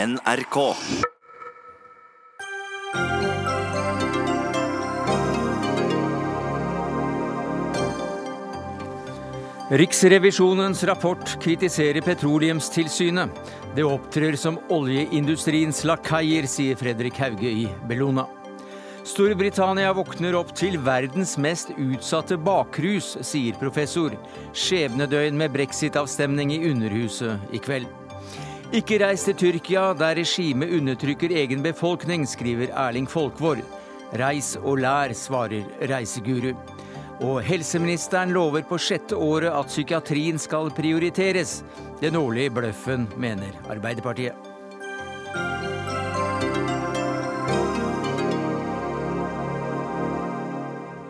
NRK. Riksrevisjonens rapport kritiserer Petroleumstilsynet. Det opptrer som oljeindustriens lakaier, sier Fredrik Hauge i Bellona. Storbritannia våkner opp til verdens mest utsatte bakrus, sier professor. Skjebnedøgn med brexit-avstemning i Underhuset i kveld. Ikke reis til Tyrkia, der regimet undertrykker egen befolkning, skriver Erling Folkvord. Reis og lær, svarer reiseguru. Og helseministeren lover på sjette året at psykiatrien skal prioriteres. Den årlige bløffen, mener Arbeiderpartiet.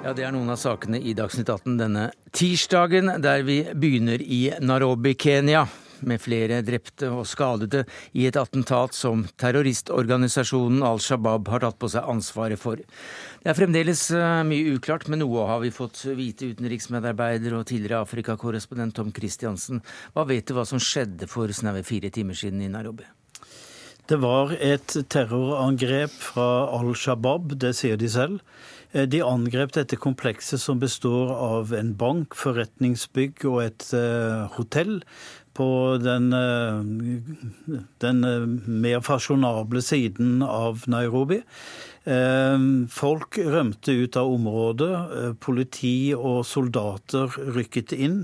Ja, Det er noen av sakene i Dagsnytt 18 denne tirsdagen, der vi begynner i Nairobi, Kenya med flere drepte og skadede i et attentat som terroristorganisasjonen Al Shabaab har tatt på seg ansvaret for. Det er fremdeles eh, mye uklart, men noe har vi fått vite, utenriksmedarbeider og tidligere Afrikakorrespondent Tom Christiansen. Hva vet du hva som skjedde for snaue fire timer siden i Nairobi? Det var et terrorangrep fra Al Shabaab, det sier de selv. Eh, de angrep dette komplekset som består av en bank, forretningsbygg og et uh, hotell på den, uh, den uh, mer fasjonable siden av Nairobi. Folk rømte ut av området. Politi og soldater rykket inn.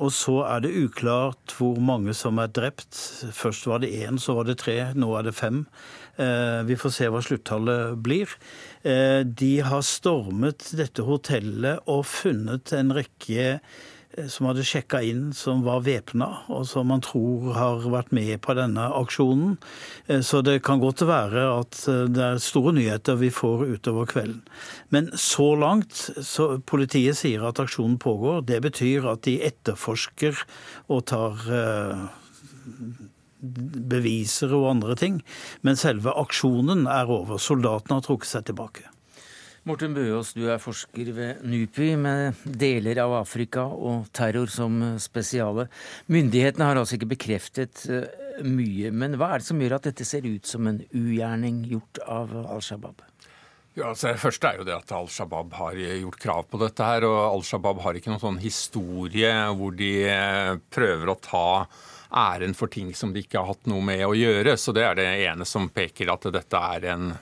Og så er det uklart hvor mange som er drept. Først var det én, så var det tre, nå er det fem. Vi får se hva sluttallet blir. Eh, de har stormet dette hotellet og funnet en rekke eh, som hadde sjekka inn, som var væpna, og som man tror har vært med på denne aksjonen. Eh, så det kan godt være at det er store nyheter vi får utover kvelden. Men så langt så Politiet sier at aksjonen pågår. Det betyr at de etterforsker og tar beviser og andre ting. Men selve aksjonen er over. Soldatene har trukket seg tilbake. Morten Bøås, du er forsker ved NUPI med deler av Afrika og terror som spesiale. Myndighetene har altså ikke bekreftet eh, mye, men hva er det som gjør at dette ser ut som en ugjerning gjort av Al Shabaab? Ja, altså, det første er jo det at Al Shabaab har gjort krav på dette her. Og Al Shabaab har ikke noen sånn historie hvor de eh, prøver å ta æren for ting som de ikke har hatt noe med å gjøre. Så det er det ene som peker at dette er en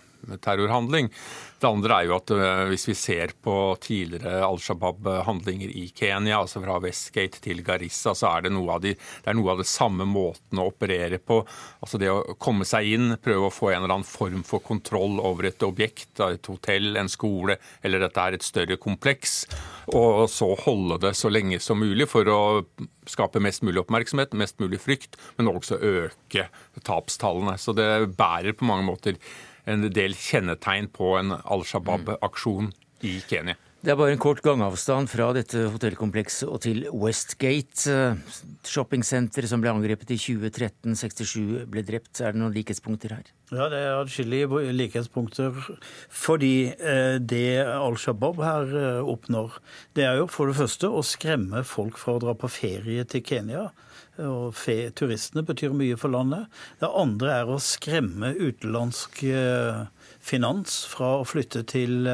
terrorhandling. Det andre er jo at eh, hvis vi ser på tidligere Al Shabaab-handlinger i Kenya, altså fra Westgate til Garissa, så er det noe av, de, det er noe av det samme måten å operere på. Altså det å komme seg inn, prøve å få en eller annen form for kontroll over et objekt, et hotell, en skole, eller dette er et større kompleks. Og så holde det så lenge som mulig for å skape mest mulig oppmerksomhet, mest mulig frykt, men også øke tapstallene. Så det bærer på mange måter en del kjennetegn på en Al Shabaab-aksjon i Kenya. Det er bare en kort gangavstand fra dette hotellkomplekset og til Westgate shoppingsenter som ble angrepet i 2013. 67 ble drept. Er det noen likhetspunkter her? Ja, det er adskillige likhetspunkter. Fordi eh, det Al Shabaab her eh, oppnår, det er jo for det første å skremme folk fra å dra på ferie til Kenya og fe, turistene betyr mye for landet. Det andre er å skremme utenlandsk eh, finans fra å flytte til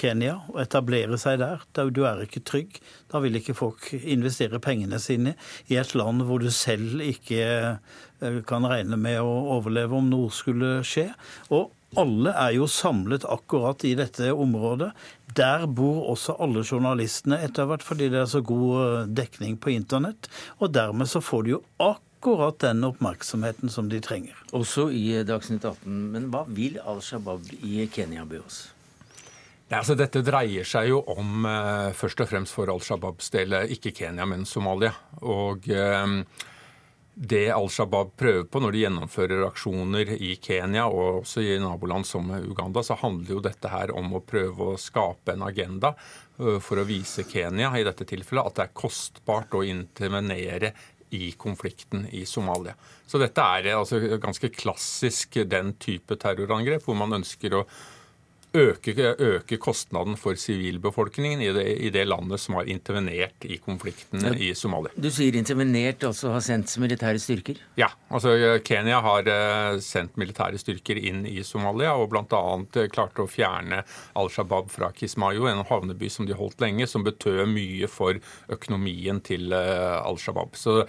Kenya og etablere seg der. Du er ikke trygg. Da vil ikke folk investere pengene sine i et land hvor du selv ikke eh, kan regne med å overleve om noe skulle skje. Og alle er jo samlet akkurat i dette området. Der bor også alle journalistene etter hvert, fordi det er så god eh, dekning på internett. Og dermed så får de jo akkurat den oppmerksomheten som de trenger. Også i Dagsnytt 18. Men hva vil Al Shabaab i Kenya by oss? Ja, altså dette dreier seg jo om eh, først og fremst for Al Shabaabs del ikke Kenya, men Somalia. Og eh, det Al Shabaab prøver på når de gjennomfører aksjoner i Kenya og også i naboland som Uganda, så handler jo dette her om å prøve å skape en agenda øh, for å vise Kenya i dette tilfellet at det er kostbart å intervenere i konflikten i Somalia. Så dette er altså ganske klassisk den type terrorangrep hvor man ønsker å øke, øke kostnaden for sivilbefolkningen i, i, det landet som har intervenert i konflikten i Somalia. Du sier intervenert, altså har sendt militære styrker? Ja. altså Kenya har uh, sendt militære styrker inn i Somalia, og bl.a. Uh, klarte å fjerne Al Shabaab fra Kismayo, en havneby som de holdt lenge, som betød mye for økonomien til uh, Al Shabaab. Så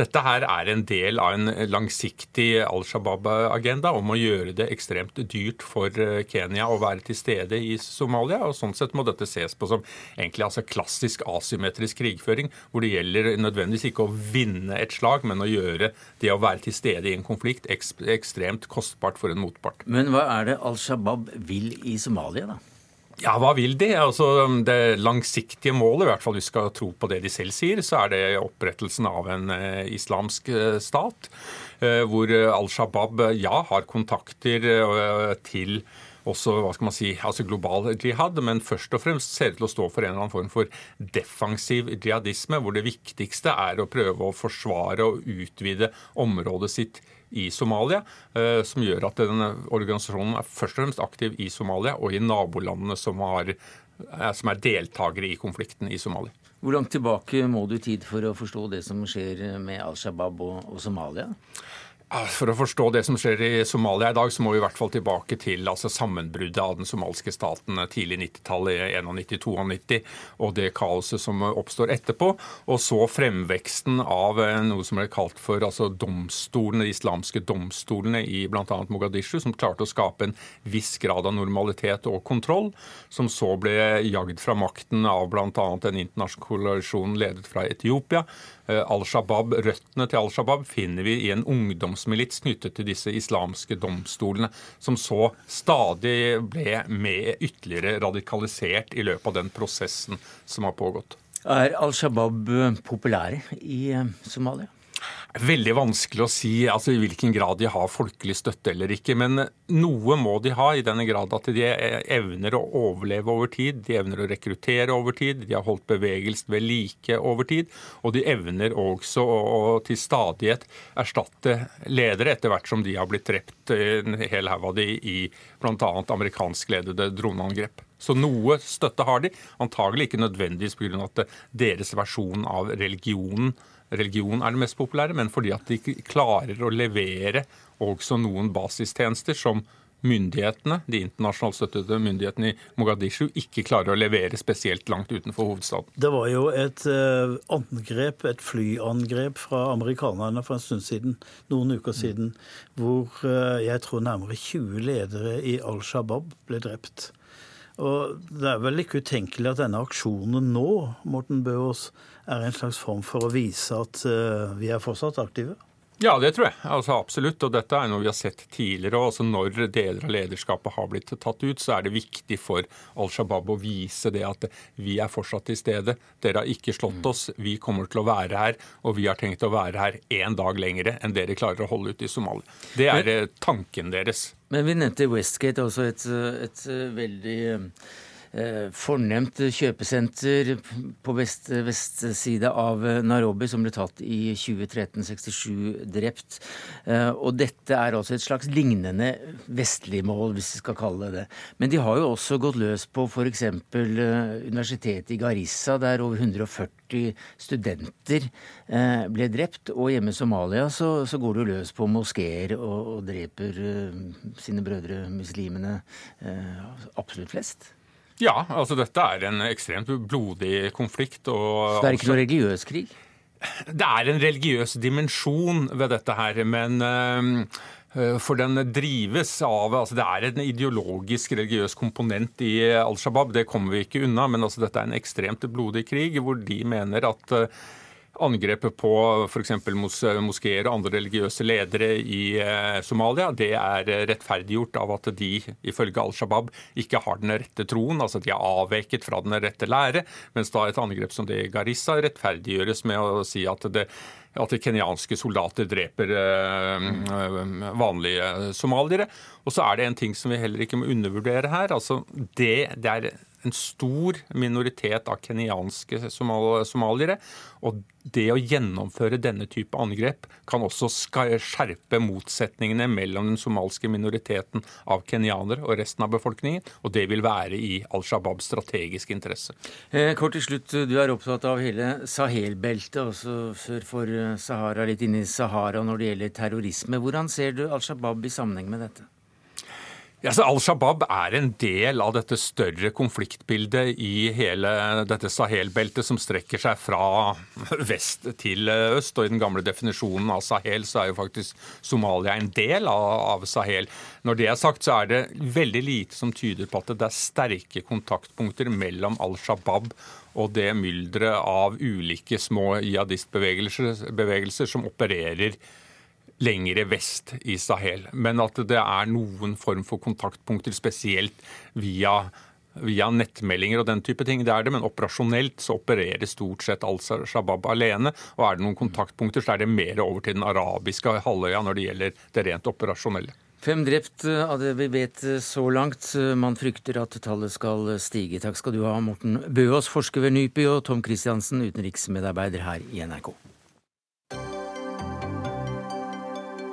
dette her er en del av en langsiktig Al Shabaab-agenda om å gjøre det ekstremt dyrt for eh, Kenya å være til stede i Somalia. og Sånn sett må dette ses på som egentlig altså klassisk asymmetrisk krigføring, hvor det gjelder nødvendigvis ikke å vinne et slag, men å gjøre det å være til stede i en konflikt ekstremt kostbart for en motpart. Men hva er det Al Shabaab vil i Somalia, da? Ja, hva vil de? Altså, det langsiktige målet, i hvert fall vi skal tro på det de selv sier, så er det opprettelsen av en eh, islamsk eh, stat. Eh, hvor Al Shabaab ja, har kontakter til også hva skal man si, altså global jihad, men først og fremst ser det til å stå for en eller annen form for defensiv jihadisme, hvor det viktigste er å prøve å forsvare og utvide området sitt i Somalia, eh, som gjør at denne organisasjonen er først og fremst aktiv i Somalia og i nabolandene som, har, eh, som er deltakere i konflikten i Somalia. Hvor langt tilbake må du tid for å forstå det som skjer med Al Shabaab og, og Somalia? For å forstå det som skjer i Somalia i dag, så må vi i hvert fall tilbake til altså, sammenbruddet av den somalske staten tidlig 90-tallet, 91-92, og det kaoset som oppstår etterpå. Og så fremveksten av eh, noe som ble kalt for altså, domstolene, de islamske domstolene i bl.a. Mogadishu, som klarte å skape en viss grad av normalitet og kontroll, som så ble jagd fra makten av bl.a. en internasjonal koalisjon ledet fra Etiopia. Eh, Al Shabaab, Røttene til Al Shabaab finner vi i en ungdomsmilits knyttet til disse islamske domstolene, som så stadig ble med ytterligere radikalisert i løpet av den prosessen som har pågått. Er Al Shabaab populære i eh, Somalia? Veldig vanskelig å si altså, i hvilken grad de har folkelig støtte eller ikke. Men noe må de ha, i denne grad at de evner å overleve over tid. De evner å rekruttere over tid. De har holdt bevegelsen ved like over tid. Og de evner også å, å til stadighet erstatte ledere etter hvert som de har blitt drept, en hel haug av de, i bl.a. amerikanskledede droneangrep. Så noe støtte har de, antagelig ikke nødvendigvis pga. at deres versjon av religionen religion er det mest populære, men fordi at de ikke klarer å levere også noen basistjenester som myndighetene, de internasjonalt støttede myndighetene i Mogadishu ikke klarer å levere spesielt langt utenfor hovedstaden. Det var jo et uh, angrep, et flyangrep fra amerikanerne for en stund siden, noen uker siden, hvor uh, jeg tror nærmere 20 ledere i Al Shabaab ble drept. Og Det er vel ikke utenkelig at denne aksjonen nå Morten Bøås, er en slags form for å vise at uh, vi er fortsatt aktive? Ja, det tror jeg. Altså, absolutt. Og dette er noe vi har sett tidligere. Altså, når deler av lederskapet har blitt tatt ut, så er det viktig for Al Shabaab å vise det at vi er fortsatt til stede. Dere har ikke slått oss. Vi kommer til å være her, og vi har tenkt å være her én dag lengre enn dere klarer å holde ut i Somalia. Det er eh, tanken deres. Men vi nevnte Westgate, også et, et veldig fornemt kjøpesenter på vest, vestside av Nairobi som ble tatt i 2013. 67 drept. Eh, og dette er altså et slags lignende vestlig mål, hvis vi skal kalle det det. Men de har jo også gått løs på f.eks. Eh, universitetet i Garissa, der over 140 studenter ble drept. Og hjemme i Somalia så, så går jo løs på moskeer og, og dreper sine brødre muslimene absolutt flest. Ja, altså dette er en ekstremt blodig konflikt. Og Så det er ikke noe religiøs krig? Det er en religiøs dimensjon ved dette her, men uh, for den drives av altså Det er en ideologisk religiøs komponent i Al Shabaab, det kommer vi ikke unna. Men altså dette er en ekstremt blodig krig hvor de mener at uh, Angrepet på f.eks. Mos moskeer og andre religiøse ledere i eh, Somalia det er rettferdiggjort av at de ifølge Al Shabaab ikke har den rette troen, altså de er avveket fra den rette lære, mens da et angrep som det i Garissa rettferdiggjøres med å si at det at kenyanske soldater dreper eh, vanlige somaliere. Og så er det en ting som vi heller ikke må undervurdere her. altså Det, det er en stor minoritet av kenyanske somal somaliere. Og det å gjennomføre denne type angrep kan også skjerpe motsetningene mellom den somalske minoriteten av kenyanere og resten av befolkningen, og det vil være i Al Shabaabs strategiske interesse. Eh, kort til slutt, du er opptatt av hele Sahel-beltet, også sør for eh, Sahara, litt inn i Sahara når det gjelder terrorisme. Hvordan ser du Al Shabaab i sammenheng med dette? Ja, Al Shabaab er en del av dette større konfliktbildet i hele dette Sahel-beltet, som strekker seg fra vest til øst. Og I den gamle definisjonen av Sahel så er jo faktisk Somalia en del av, Sahel. Når det er sagt, så er det veldig lite som tyder på at det er sterke kontaktpunkter mellom Al Shabaab og det mylderet av ulike små jihadistbevegelser som opererer lengre vest i Sahel. Men at det er noen form for kontaktpunkter, spesielt via via nettmeldinger og den type ting. Det er det, men operasjonelt så opererer stort sett al-Shabaab alene. Og er det noen kontaktpunkter, så er det mer over til den arabiske halvøya når det gjelder det rent operasjonelle. Fem drept av det vi vet så langt. Man frykter at tallet skal stige. Takk skal du ha, Morten Bøås, forsker ved NUPI, og Tom Christiansen, utenriksmedarbeider her i NRK.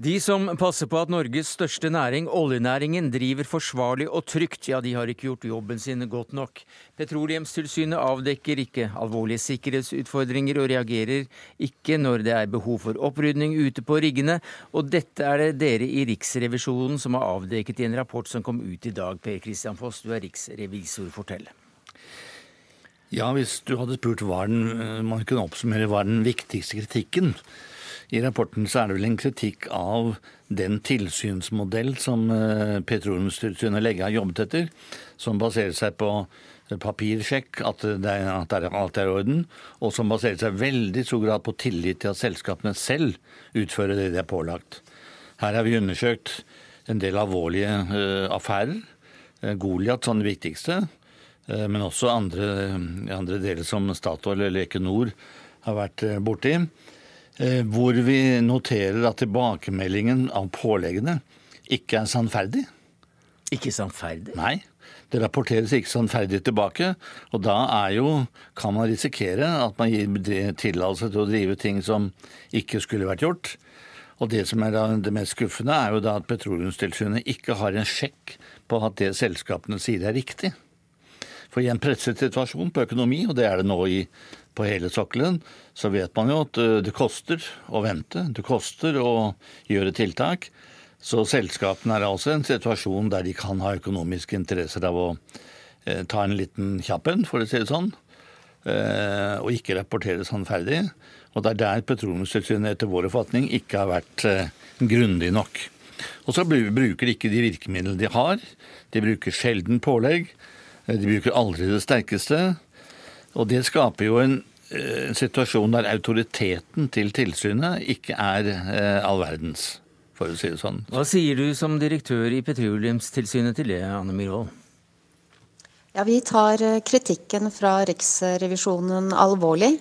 De som passer på at Norges største næring, oljenæringen, driver forsvarlig og trygt, ja, de har ikke gjort jobben sin godt nok. Petroleumstilsynet avdekker ikke alvorlige sikkerhetsutfordringer og reagerer ikke når det er behov for opprydning ute på riggene, og dette er det dere i Riksrevisjonen som har avdekket i en rapport som kom ut i dag. Per Christian Foss, du er riksrevisor, fortell. Ja, hvis du hadde spurt hva eh, man kunne oppsummere hva den viktigste kritikken i rapporten så er det vel en kritikk av den tilsynsmodell som eh, Petroleumstilsynet lenge har jobbet etter, som baserer seg på papirsjekk, at, det er, at alt er i orden, og som baserer seg veldig stor grad på tillit til at selskapene selv utfører det de er pålagt. Her har vi undersøkt en del alvorlige uh, affærer. Goliat som det viktigste, uh, men også andre, andre deler som Statoil eller Equinor har vært borti. Eh, hvor vi noterer at tilbakemeldingen av påleggene ikke er sannferdig. Ikke sannferdig? Nei. Det rapporteres ikke sannferdig tilbake. Og da er jo, kan man risikere at man gir tillatelse til å drive ting som ikke skulle vært gjort. Og det som er det mest skuffende, er jo da at Petroleumstilsynet ikke har en sjekk på at det selskapene sier er riktig. For i en presset situasjon på økonomi, og det er det nå i på hele sokkelen, så vet man jo at eh, det koster å vente. Det koster å gjøre tiltak. Så selskapene er altså i en situasjon der de kan ha økonomiske interesser av å eh, ta en liten kjapp en, for å si det sånn, eh, og ikke rapportere sannferdig. Og det er der Petroleumstilsynet etter vår oppfatning ikke har vært eh, grundig nok. Og så bruker de ikke de virkemidlene de har. De bruker sjelden pålegg. Eh, de bruker aldri det sterkeste. Og det skaper jo en Eh, en situasjon der autoriteten til tilsynet ikke er eh, all verdens, for å si det sånn. Hva sier du som direktør i Petroleumstilsynet til det, Anne Myhrvold? Ja, Vi tar eh, kritikken fra Riksrevisjonen alvorlig.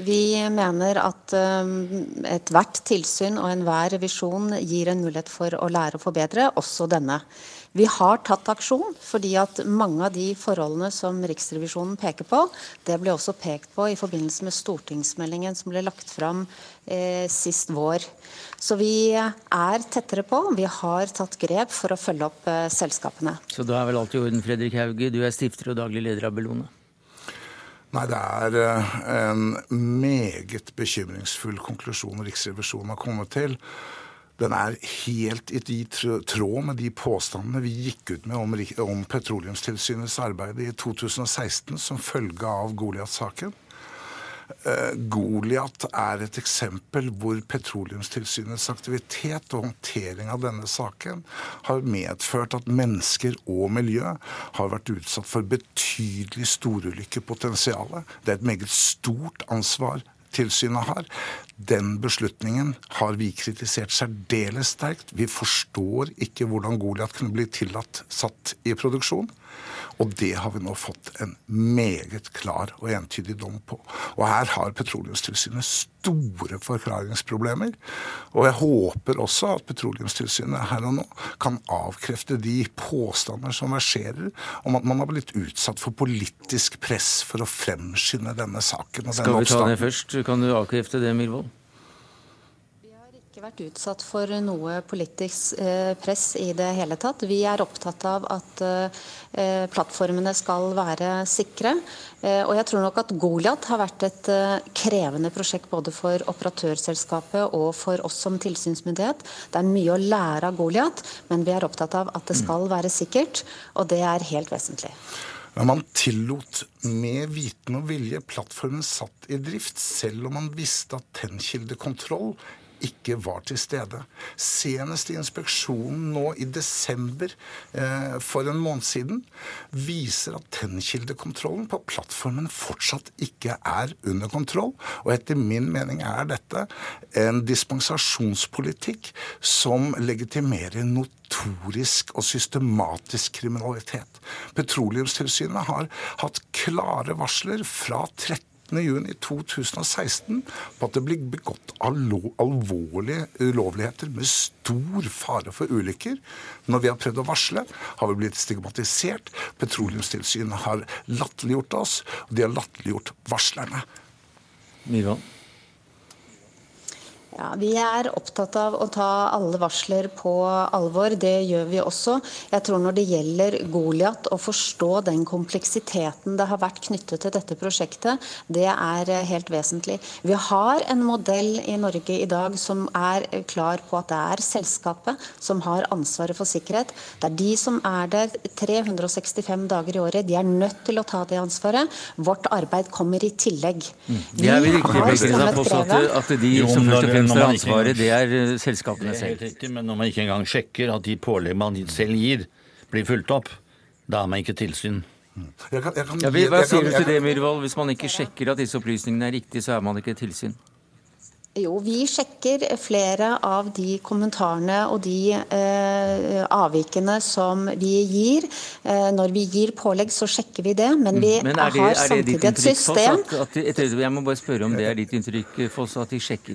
Vi mener at ethvert tilsyn og enhver revisjon gir en mulighet for å lære og forbedre, også denne. Vi har tatt aksjon, fordi at mange av de forholdene som Riksrevisjonen peker på, det ble også pekt på i forbindelse med stortingsmeldingen som ble lagt fram eh, sist vår. Så vi er tettere på. Vi har tatt grep for å følge opp eh, selskapene. Så da er vel alt i orden, Fredrik Hauge. Du er stifter og daglig leder av Bellona. Nei, det er eh, en meget bekymringsfull konklusjon Riksrevisjonen har kommet til den er helt i tråd med de påstandene vi gikk ut med om, om Petroleumstilsynets arbeid i 2016 som følge av Goliat-saken. Uh, Goliat er et eksempel hvor Petroleumstilsynets aktivitet og håndtering av denne saken har medført at mennesker og miljø har vært utsatt for betydelig storulykkepotensial. Det er et meget stort ansvar tilsynet har. Den beslutningen har vi kritisert særdeles sterkt. Vi forstår ikke hvordan Goliat kunne bli tillatt satt i produksjon. Og det har vi nå fått en meget klar og entydig dom på. Og her har Petroleumstilsynet store forklaringsproblemer. Og jeg håper også at Petroleumstilsynet her og nå kan avkrefte de påstander som verserer om at man har blitt utsatt for politisk press for å fremskynde denne saken. Skal vi ta det først? Kan du avkrefte det, Milvold? Ikke vært utsatt for noe politisk eh, press i det hele tatt. Vi er opptatt av at eh, plattformene skal være sikre. Eh, og jeg tror nok at Goliat har vært et krevende prosjekt både for operatørselskapet og for oss som tilsynsmyndighet. Det er mye å lære av Goliat, men vi er opptatt av at det skal være sikkert, og det er helt vesentlig. Men man tillot med viten og vilje plattformen satt i drift, selv om man visste at tennkildekontroll ikke var til stede. Senest i inspeksjonen nå i desember eh, for en måned siden viser at tennkildekontrollen på plattformen fortsatt ikke er under kontroll. Og etter min mening er dette en dispensasjonspolitikk som legitimerer notorisk og systematisk kriminalitet. Petroleumstilsynet har hatt klare varsler fra 13 19.6.2016 på at det blir begått alvorlige ulovligheter med stor fare for ulykker. Når vi har prøvd å varsle, har vi blitt stigmatisert. Petroleumstilsynet har latterliggjort oss, og de har latterliggjort varslerne. Myhrvold? Ja, Vi er opptatt av å ta alle varsler på alvor. Det gjør vi også. Jeg tror Når det gjelder Goliat, å forstå den kompleksiteten det har vært knyttet til dette prosjektet, det er helt vesentlig. Vi har en modell i Norge i dag som er klar på at det er selskapet som har ansvaret for sikkerhet. Det er de som er der 365 dager i året. De er nødt til å ta det ansvaret. Vårt arbeid kommer i tillegg. Mm. Det er vel riktig at, at de som først og fremst har ansvaret, det er eh, selskapene selv. Det er helt riktig, Men når man ikke engang sjekker at de pålegg man selv gir, blir fulgt opp, da er man ikke tilsyn. Jeg kan, jeg kan, ja, hva sier du til det, Myhrvold? Hvis man ikke sjekker at disse opplysningene er riktige, så er man ikke tilsyn? Jo, vi sjekker flere av de kommentarene og de eh, avvikene som vi gir. Eh, når vi gir pålegg, så sjekker vi det, men vi men det, har samtidig et system at, at, at, Jeg må bare spørre om det er ditt inntrykk, Foss, at de sjekker?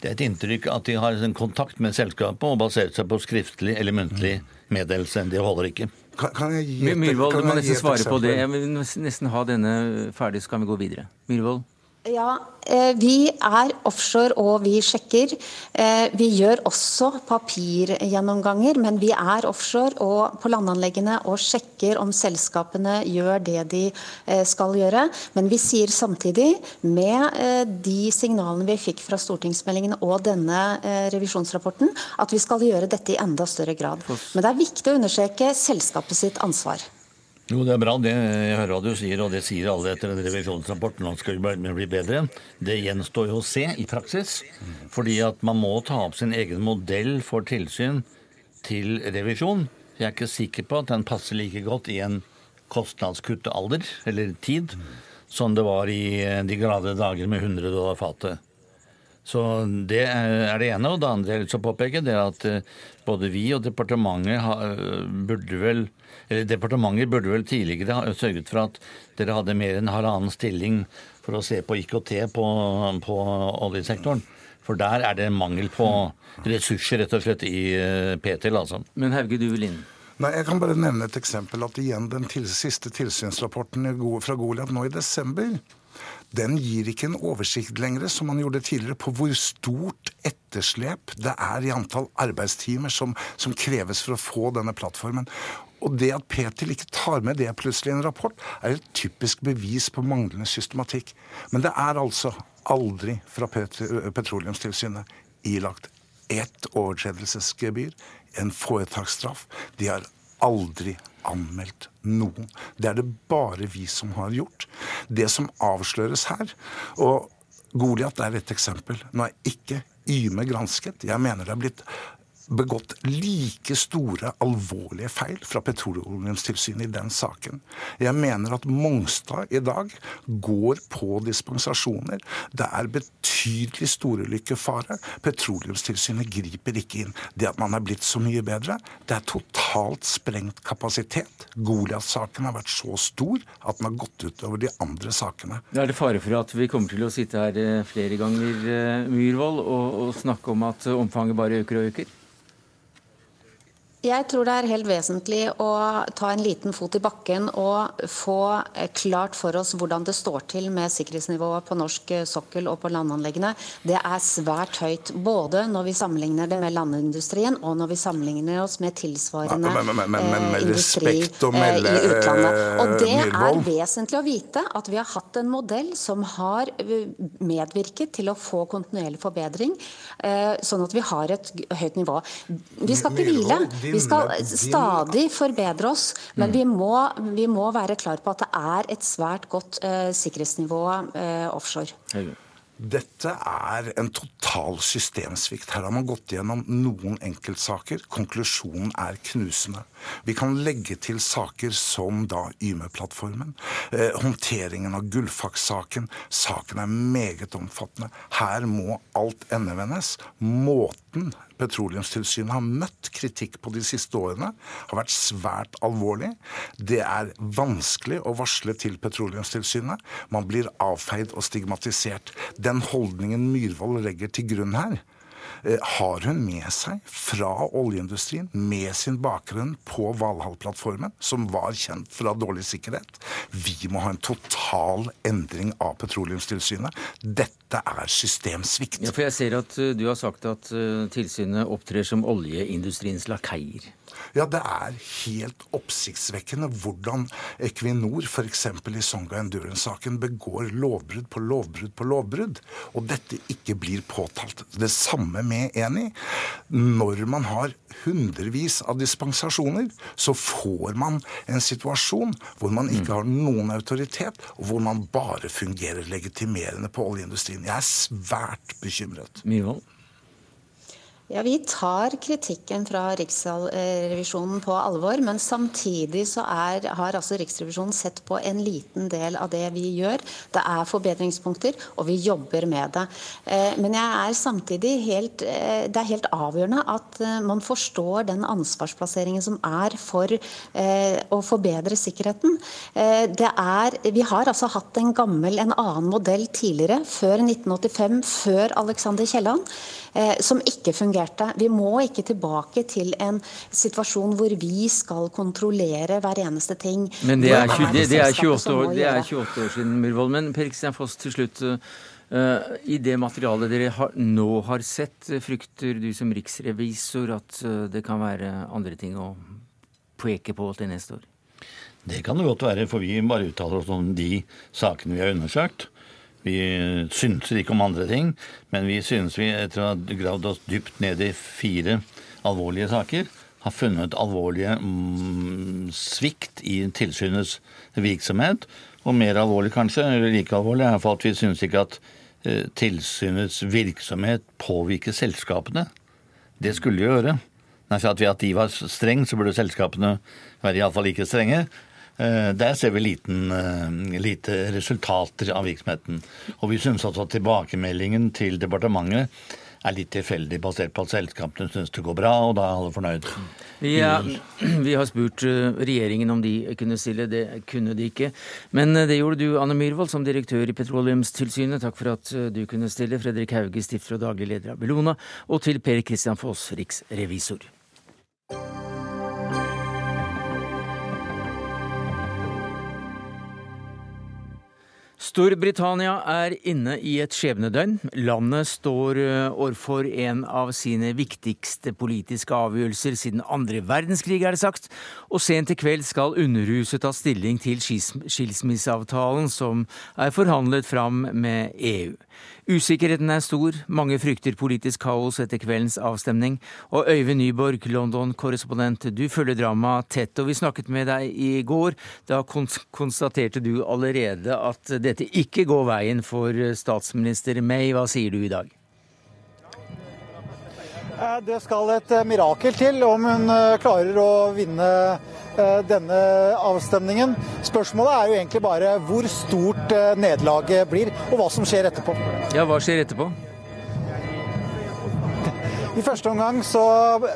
Det er et inntrykk at de har en kontakt med selskapet og basert seg på skriftlig eller muntlig meddelelse. Det holder ikke. Kan, kan jeg gi et, Myhrvold, du må nesten svare på det. Jeg vil nesten ha denne ferdig, så kan vi gå videre. Myhrvold? Ja, eh, vi er offshore og vi sjekker. Eh, vi gjør også papirgjennomganger, men vi er offshore og på landanleggene og sjekker om selskapene gjør det de eh, skal gjøre. Men vi sier samtidig, med de signalene vi fikk fra stortingsmeldingen og denne revisjonsrapporten, at vi skal gjøre dette i enda større grad. Men det er viktig å understreke selskapet sitt ansvar. Jo, det er bra. Det, jeg hører hva du sier, og det sier alle etter en revisjonsrapport. Nå skal vi bli bedre. Det gjenstår jo å se i praksis. Fordi at man må ta opp sin egen modell for tilsyn til revisjon. Jeg er ikke sikker på at den passer like godt i en kostnadskuttalder, eller tid, som det var i de glade dager med 100 dollar fatet. Så Det er det ene. Og det andre jeg vil påpeke, det er at eh, både vi og departementet burde vel eller Departementet burde vel tidligere ha sørget for at dere hadde mer enn halvannen stilling for å se på IKT på, på oljesektoren. For der er det mangel på ressurser, rett og slett, i eh, PTL, altså. Men Hauge, du vil inn? Nei, Jeg kan bare nevne et eksempel. at igjen Den til, siste tilsynsrapporten fra Goliat nå i desember den gir ikke en oversikt lenger, som man gjorde tidligere, på hvor stort etterslep det er i antall arbeidstimer som, som kreves for å få denne plattformen. Og det at Petil ikke tar med det plutselig i en rapport, er et typisk bevis på manglende systematikk. Men det er altså aldri fra Petroleumstilsynet ilagt ett overtredelsesgebyr, en foretaksstraff. De har aldri anmeldt noen. Det er det bare vi som har gjort. Det som avsløres her Og Goliat er et eksempel. Nå er ikke Yme gransket. Jeg mener det er blitt begått like store alvorlige feil fra Petroleumstilsynet i den saken. Jeg mener at Mongstad i dag går på dispensasjoner. Det er betydelig storulykkefare. Petroleumstilsynet griper ikke inn. Det at man er blitt så mye bedre, det er totalt sprengt kapasitet. Goliat-saken har vært så stor at den har gått utover de andre sakene. Er det fare for at vi kommer til å sitte her eh, flere ganger, eh, Myhrvold, og, og snakke om at omfanget bare øker og øker? Jeg tror det er helt vesentlig å ta en liten fot i bakken og få klart for oss hvordan det står til med sikkerhetsnivået på norsk sokkel og på landanleggene. Det er svært høyt, både når vi sammenligner det med landindustrien og når vi sammenligner oss med tilsvarende men, men, men, eh, industri eh, i utlandet. Og det er vesentlig å vite at vi har hatt en modell som har eh, medvirket til å få kontinuerlig forbedring, sånn at vi har et høyt nivå. Vi skal ikke hvile. Vi skal stadig forbedre oss, men vi må, vi må være klar på at det er et svært godt uh, sikkerhetsnivå uh, offshore. Dette er en total systemsvikt. Her har man gått gjennom noen enkeltsaker. Konklusjonen er knusende. Vi kan legge til saker som da Yme-plattformen. Eh, håndteringen av Gullfaks-saken. Saken er meget omfattende. Her må alt endevendes. Måten Petroleumstilsynet har møtt kritikk på de siste årene, har vært svært alvorlig. Det er vanskelig å varsle til Petroleumstilsynet. Man blir avfeid og stigmatisert. Den holdningen Myhrvold legger til grunn her, har hun med seg fra oljeindustrien, med sin bakgrunn på Valhall-plattformen, som var kjent fra dårlig sikkerhet. Vi må ha en total endring av Petroleumstilsynet. Dette er systemsvikt. Ja, for jeg ser at eh, du har sagt at eh, tilsynet opptrer som oljeindustriens lakeier. Ja, det er helt oppsiktsvekkende hvordan Equinor f.eks. i Songa Endurance-saken begår lovbrudd på lovbrudd på lovbrudd, og dette ikke blir påtalt. Det samme med Eni. Når man har hundrevis av dispensasjoner, så får man en situasjon hvor man ikke har noen autoritet, og hvor man bare fungerer legitimerende på oljeindustrien. Jeg er svært bekymret. Myhrvold? Ja, Vi tar kritikken fra Riksrevisjonen på alvor, men samtidig så er, har altså Riksrevisjonen sett på en liten del av det vi gjør. Det er forbedringspunkter, og vi jobber med det. Eh, men jeg er samtidig helt, eh, det er helt avgjørende at eh, man forstår den ansvarsplasseringen som er for å forbedre sikkerheten. Er, vi har altså hatt en gammel, en annen modell tidligere, før 1985, før Alexander Kielland, som ikke fungerte fungerte. Vi må ikke tilbake til en situasjon hvor vi skal kontrollere hver eneste ting. Men det er, 20, det, det er 28, år, det er 28 år siden, Myhrvold. Men Per Kristian Foss, til slutt. Uh, I det materialet dere har, nå har sett, frykter du som riksrevisor at uh, det kan være andre ting å peke på til neste år? Det kan det godt være, for vi bare uttaler oss om de sakene vi har undersøkt. Vi synser ikke om andre ting, men vi synes vi, etter å ha gravd oss dypt ned i fire alvorlige saker, har funnet alvorlige mm, svikt i tilsynets virksomhet. Og mer alvorlig kanskje, eller like alvorlig, er at vi synes ikke at eh, tilsynets virksomhet påvirker selskapene. Det skulle de gjøre. Nei, at ved at de var streng, så burde selskapene være iallfall like strenge. Eh, der ser vi liten, eh, lite resultater av virksomheten. Og vi syns også at tilbakemeldingen til departementet er litt tilfeldig, basert på at selskapene syns det går bra, og da er alle fornøyd. Vi, er, vi, har spurt eh, regjeringen om de kunne stille, det kunne de ikke. Men det gjorde du, Anne Myhrvold, som direktør i Petroleumstilsynet. Takk for at du kunne stille. Fredrik Hauge, stifter og daglig leder av Bellona. Og til Per Kristian Foss, riksrevisor. Storbritannia er inne i et skjebnedøgn. Landet står eh, overfor en av sine viktigste politiske avgjørelser siden andre verdenskrig, er det sagt. Og sent i kveld skal Underhuset ta stilling til skilsmisseavtalen som er forhandlet fram med EU. Usikkerheten er stor, mange frykter politisk kaos etter kveldens avstemning. Og Øyvind Nyborg, London-korrespondent, du følger dramaet tett, og vi snakket med deg i går. Da konstaterte du allerede at dette ikke går veien for statsminister May. Hva sier du i dag? Det skal et mirakel til om hun klarer å vinne denne avstemningen. Spørsmålet er jo egentlig bare hvor stort nederlaget blir, og hva som skjer etterpå. Ja, hva skjer etterpå? I første omgang så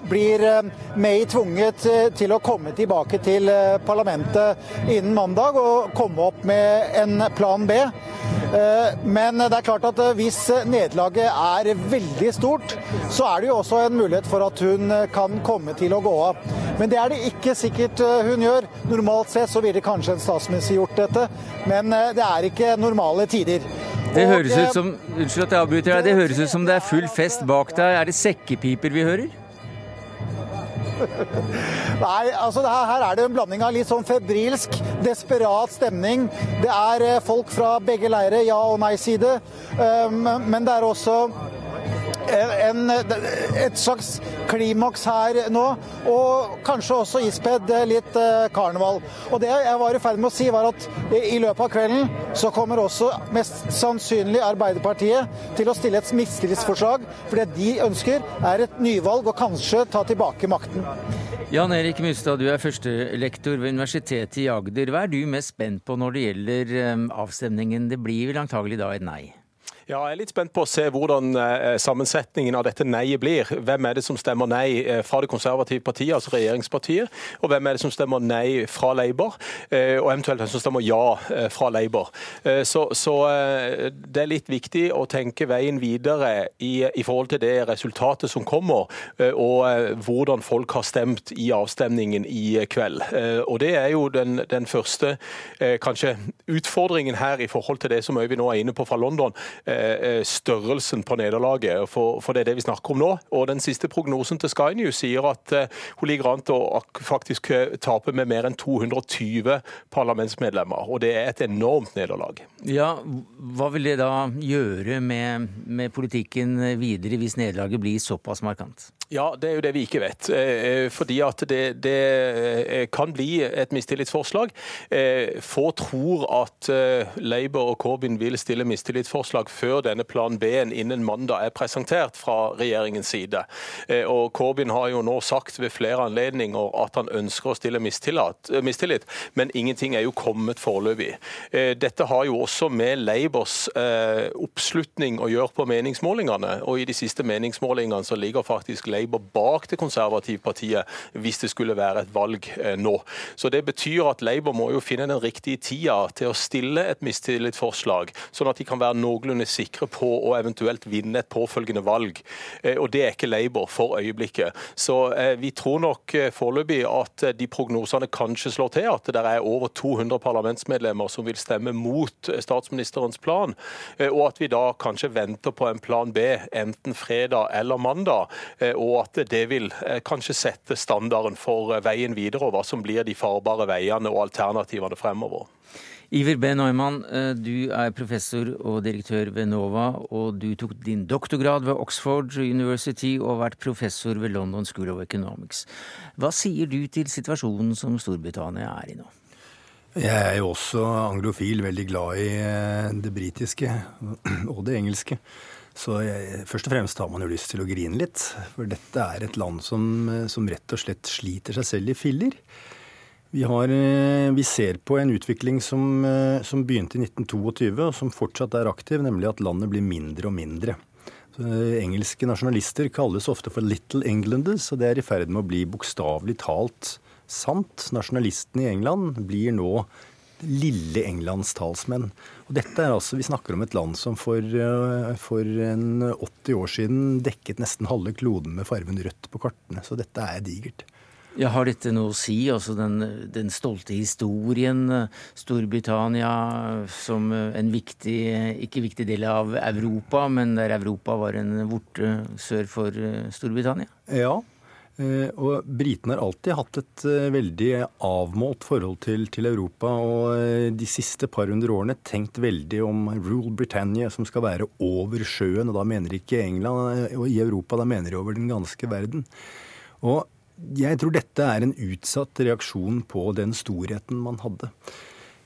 blir eh, May tvunget eh, til å komme tilbake til eh, parlamentet innen mandag og komme opp med en plan B. Men det er klart at hvis nederlaget er veldig stort, så er det jo også en mulighet for at hun kan komme til å gå av. Men det er det ikke sikkert hun gjør. Normalt sett så ville kanskje en statsminister gjort dette, men det er ikke normale tider. Det høres ut som Unnskyld at jeg avbryter deg. Det høres ut som det er full fest bak deg. Er det sekkepiper vi hører? Nei, altså her er det en blanding av litt sånn febrilsk, desperat stemning. Det er eh, folk fra begge leire, ja- og nei-side. Um, men det er også en, et slags klimaks her nå, og kanskje også ispedd litt eh, karneval. Og det jeg var i ferd med å si, var at i løpet av kvelden så kommer også mest sannsynlig Arbeiderpartiet til å stille et mistillitsforslag, for det de ønsker er et nyvalg og kanskje ta tilbake makten. Jan Erik Mustad, du er førstelektor ved Universitetet i Agder. Hva er du mest spent på når det gjelder eh, avstemningen? Det blir vel antagelig da et nei? Ja, Jeg er litt spent på å se hvordan eh, sammensetningen av dette nei blir. Hvem er det som stemmer nei eh, fra det konservative partiet, altså regjeringspartiet, og hvem er det som stemmer nei fra Labour, eh, og eventuelt hvem som stemmer ja fra Labour. Så, så, det er litt viktig å tenke veien videre i, i, forhold til det resultatet som kommer, og hvordan folk har stemt i avstemningen i kveld. Og Det er jo den, den første kanskje utfordringen her i forhold til det som Øyvind nå er inne på fra London størrelsen på nederlaget. For, for, det er det vi snakker om nå. Og Den siste prognosen til Sky News sier at eh, hun ligger an til å faktisk eh, tape med mer enn 220 parlamentsmedlemmer. Og det er et enormt nederlag. Ja, Hva vil det da gjøre med, med politikken videre hvis nederlaget blir såpass markant? Ja, Det er jo det vi ikke vet. Fordi at det, det kan bli et mistillitsforslag. Få tror at Labour og Corbyn vil stille mistillitsforslag før denne plan B-en innen mandag er presentert fra regjeringens side. Eh, og Corbyn har jo nå sagt ved flere anledninger at han ønsker å stille eh, mistillit, men ingenting er jo kommet foreløpig. Eh, dette har jo også med Labours oppslutning å gjøre på meningsmålingene. og I de siste meningsmålingene så ligger faktisk Labour bak det konservative partiet hvis det skulle være et valg nå. Så Det betyr at Labour må jo finne den riktige tida til å stille et mistillitsforslag, sånn at de kan være noenlunde sikre på å eventuelt vinne et påfølgende valg. Eh, og Det er ikke Labour for øyeblikket. Så eh, vi tror nok eh, foreløpig at de prognosene kanskje slår til, at det er over 200 parlamentsmedlemmer som vil stemme mot statsministerens plan, og at vi da kanskje venter på en plan B enten fredag eller mandag, og at det vil kanskje sette standarden for veien videre, og hva som blir de farbare veiene og alternativene fremover. Iver B. Neumann, eh, du er professor og direktør ved NOVA, og du tok din doktorgrad ved Oxford University og har vært professor ved London School of Economics. Hva sier du til situasjonen som Storbritannia er i nå? Jeg er jo også anglofil, veldig glad i eh, det britiske og det engelske. Så jeg, først og fremst har man jo lyst til å grine litt. For dette er et land som, eh, som rett og slett sliter seg selv i filler. Vi, har, eh, vi, ser på en utvikling som, eh, som, begynte i 1922, og som fortsatt er aktiv, nemlig at landet blir mindre og mindre. Så, eh, engelske nasjonalister kalles ofte for 'Little Englanders', og det er i ferd med å bli bokstavelig talt sant. Nasjonalistene i England blir nå lille Englands talsmenn. Og dette er altså, Vi snakker om et land som for, for en 80 år siden dekket nesten halve kloden med farven rødt på kartene. Så dette er digert. Ja, Har dette noe å si? Altså den, den, stolte historien, Storbritannia som en viktig, ikke viktig del av Europa, men der Europa var en vorte sør for eh, Storbritannia? Ja, eh, og britene har alltid hatt et eh, veldig avmålt forhold til, til, Europa. Og de siste par hundre årene tenkt veldig om Rule Britannia, som skal være over sjøen. Og da mener de ikke England og i Europa, da mener de over den ganske verden. Og jeg tror dette er en utsatt reaksjon på den storheten man hadde.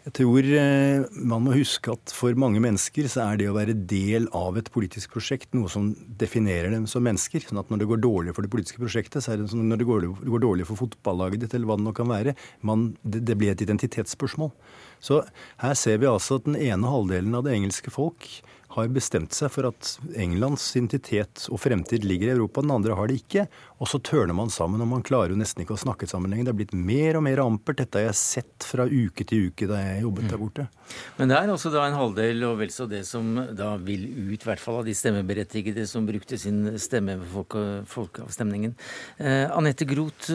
Jeg tror eh, man må huske at for mange mennesker så er det å være del av et politisk prosjekt noe som definerer dem som mennesker. sånn at når det går dårlig for det politiske prosjektet, så er det som når det går, dårlig for fotballaget ditt, eller hva det nå kan være. Man, det blir et identitetsspørsmål. Så her ser vi altså at den ene halvdelen av det engelske folk har bestemt seg for at Englands identitet og fremtid ligger i Europa, den andre har det ikke. Og så tørner man sammen, og man klarer jo nesten ikke å snakke sammen lenger. Det er blitt mer og mer ampert. Dette har jeg sett fra uke til uke da jeg jobbet der borte. Men det er også da en halvdel, og vel så det som da vil ut, i hvert fall av de stemmeberettigede som brukte sin stemme ved folke, folkeavstemningen. Eh, Anette Groth,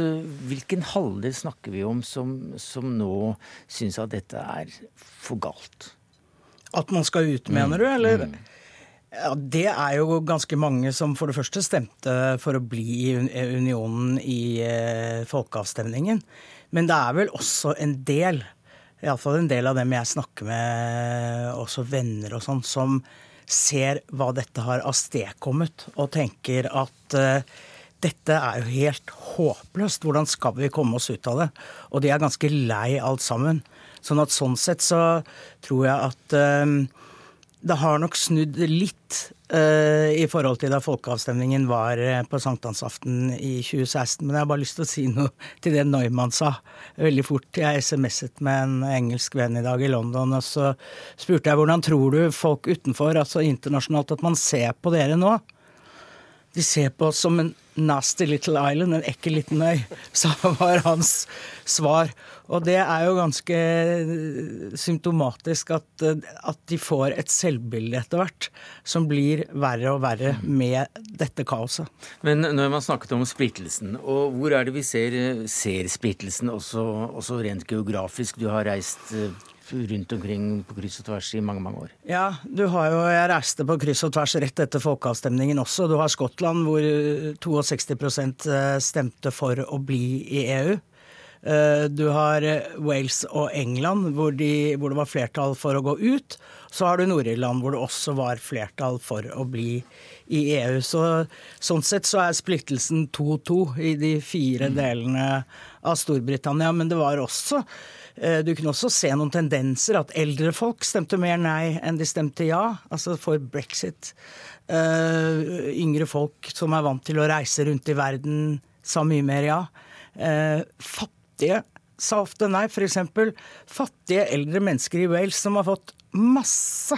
hvilken halvdel snakker vi om som, som nå syns at dette er for galt? At man skal ut, mener du? Eller? Mm. Ja, Det er jo ganske mange som for det første stemte for å bli i unionen i eh, folkeavstemningen. Men det er vel også en del, iallfall en del av dem jeg snakker med, også venner og sånn, som ser hva dette har avstedkommet, og tenker at uh, dette er jo helt håpløst. Hvordan skal vi komme oss ut av det? Og de er ganske lei alt sammen. Sånn at sånn sett så tror jeg at uh, det har nok snudd litt uh, i forhold til da folkeavstemningen var uh, på sankthansaften i 2016. Men jeg har bare lyst til å si noe til det Neumann sa veldig fort. Jeg SMS-et med en engelsk venn i dag i London, og så spurte jeg hvordan tror du folk utenfor, altså internasjonalt, at man ser på dere nå? De ser på oss som en nasty little island, en ekkel liten øy, sa var hans svar. Og det er jo ganske symptomatisk at, at de får et selvbilde etter hvert som blir verre og verre med dette kaoset. Men når man snakket om splittelsen, og hvor er det vi ser, ser splittelsen også, også rent geografisk? Du har reist eh, rundt omkring på kryss og tvers i mange mange år. Ja, du har jo, jeg reiste på kryss og tvers rett etter folkeavstemningen også. Du har Skottland hvor 62 eh, stemte for å bli i EU. Eh, du har eh, Wales og England, hvor, de, hvor, det var flertall for å gå ut. Så har du Nord-Irland, hvor det også var flertall for å bli i EU. Så, sånn sett så er splittelsen 2-2 i de fire mm. delene av Storbritannia. Men det var også eh, du kunne også se noen tendenser, at eldre folk stemte mer nei enn de stemte ja, altså for brexit. yngre folk som er vant til å reise rundt i verden, sa mye mer ja. Uh, fattige sa ofte nei. F.eks. fattige eldre mennesker i Wales som har fått masse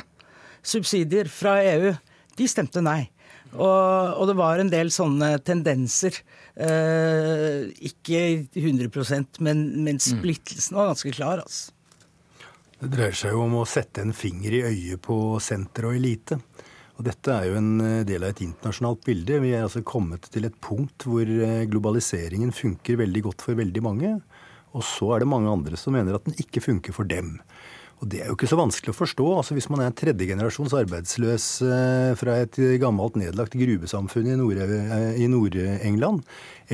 subsidier fra EU. De stemte nei. Og, og det var en del sånne tendenser. Eh, ikke 100% men, men splittelsen var ganske klar. altså. Det dreier seg jo om å sette en finger i øyet på senter og elite. Og Dette er jo en eh, del av et internasjonalt bilde. Vi er altså kommet til et punkt hvor eh, globaliseringen funker veldig godt for veldig mange. Og så er det mange andre som mener at den ikke funker for dem. Og Det er jo ikke så vanskelig å forstå. altså Hvis man er en tredjegenerasjons arbeidsløs eh, fra et gammelt nedlagt gruvesamfunn i Nord-England,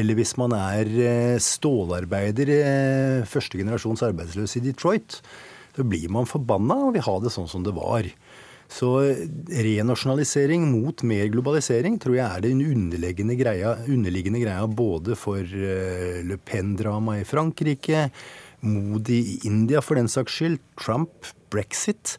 eller hvis man er eh, stålarbeider, eh, førstegenerasjons arbeidsløs i Detroit, så blir man forbanna og vil ha det sånn som det var. Så renasjonalisering mot mer globalisering tror jeg er den underliggende greia, underliggende greia både for eh, Le Pen-dramaet i Frankrike, Modi i India for den saks skyld, Trump, brexit.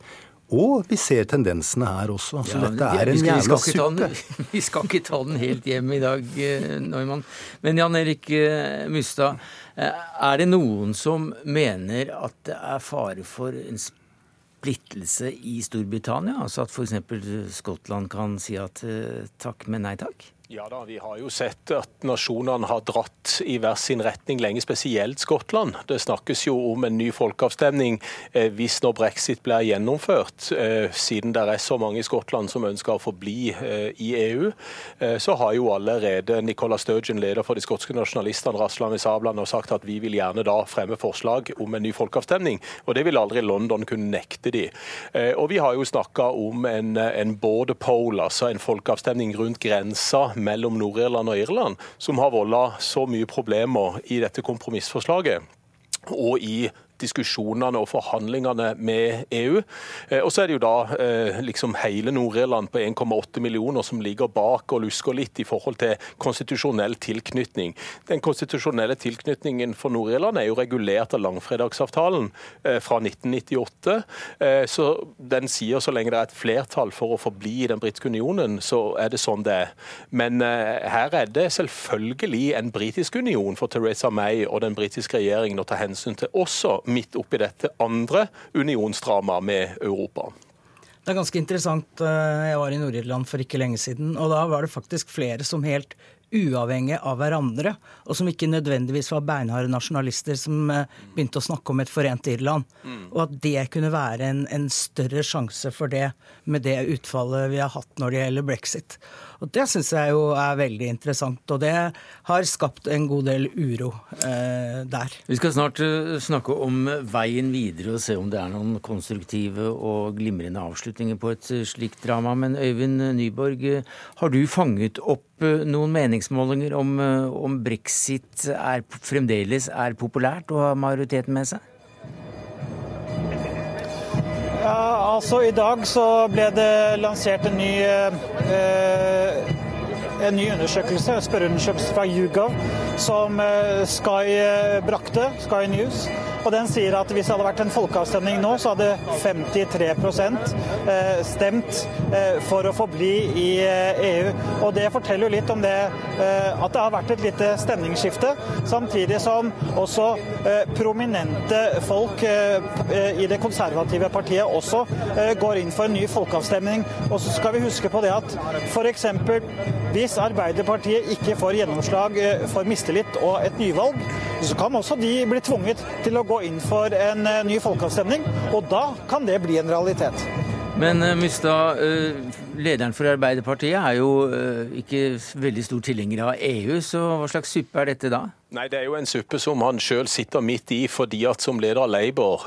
Og vi ser tendensene her også. Så ja, dette er en jævla suppe. vi skal ikke ta den helt hjem i dag, eh, Neumann. Men Jan Erik eh, Mustad, er det noen som mener at det er fare for en splittelse i Storbritannia? Altså at f.eks. Skottland kan si at eh, takk, men nei takk? Ja da, vi har jo sett at nasjonene har dratt i hver sin retning lenge, spesielt Skottland. Det snakkes jo om en ny folkeavstemning eh, hvis når brexit blir gjennomført. Eh, siden det er så mange i Skottland som ønsker å forbli eh, i EU, eh, så har jo allerede Nicola Sturgeon, leder for de skotske nasjonalistene, rasla med sablene og sagt at vi vil gjerne da fremme forslag om en ny folkeavstemning. Og det vil aldri London kunne nekte de. Eh, og vi har jo snakka om en, en border poll, altså en folkeavstemning rundt grensa mellom Nord-Irland og Irland, som har volda så mye problemer i dette kompromissforslaget og i diskusjonene og forhandlingene med EU. Og så er det jo da liksom hele Nord-Irland på 1,8 millioner som ligger bak og lusker litt i forhold til konstitusjonell tilknytning. Den konstitusjonelle tilknytningen for Nord-Irland er jo regulert av langfredagsavtalen fra 1998. Så den sier så lenge det er et flertall for å forbli i den britiske unionen, så er det sånn det er. Men her er det selvfølgelig en britisk union for Teresa May og den britiske regjeringen å ta hensyn til, også midt oppi dette andre unionsdramaet med Europa. Det er ganske interessant. Jeg var i Nord-Irland for ikke lenge siden, og da var det faktisk flere som helt uavhengig av hverandre, og som ikke nødvendigvis var beinharde nasjonalister som eh, begynte å snakke om et forent Irland. Mm. Og at det kunne være en, en, større sjanse for det med det utfallet vi har hatt når det gjelder brexit. Og Det syns jeg jo er veldig interessant, og det har skapt en god del uro eh, der. Vi skal snart uh, snakke om veien videre og se om det er noen konstruktive og glimrende avslutninger på et uh, slikt drama. Men Øyvind Nyborg, uh, har du fanget opp noen meningsmålinger om, om brexit er, fremdeles er populært og har majoriteten med seg? Ja, altså I dag så ble det lansert en ny, eh, en ny undersøkelse, en spørreundersøkelse fra YouGov, som eh, Sky eh, brakte, Sky News. Og den sier at hvis det hadde vært en folkeavstemning nå, så hadde 53 eh, stemt eh, for å forbli i EU. Eh, e Og det forteller jo litt om det at det har vært et lite stemningsskifte. Samtidig som også prominente folk i det konservative partiet også går inn for en ny folkeavstemning. Og så skal vi huske på det at f.eks. hvis Arbeiderpartiet ikke får gjennomslag for mistillit og et nyvalg, så kan også de bli tvunget til å gå inn for en eh, ny folkeavstemning, og da kan det bli en realitet. Men uh, Mustad, uh, lederen for Arbeiderpartiet er jo ikke veldig stor tilhenger av EU, så hva slags suppe er dette da? Nei, Det er jo en suppe som han sjøl sitter midt i. fordi at Som leder av Labour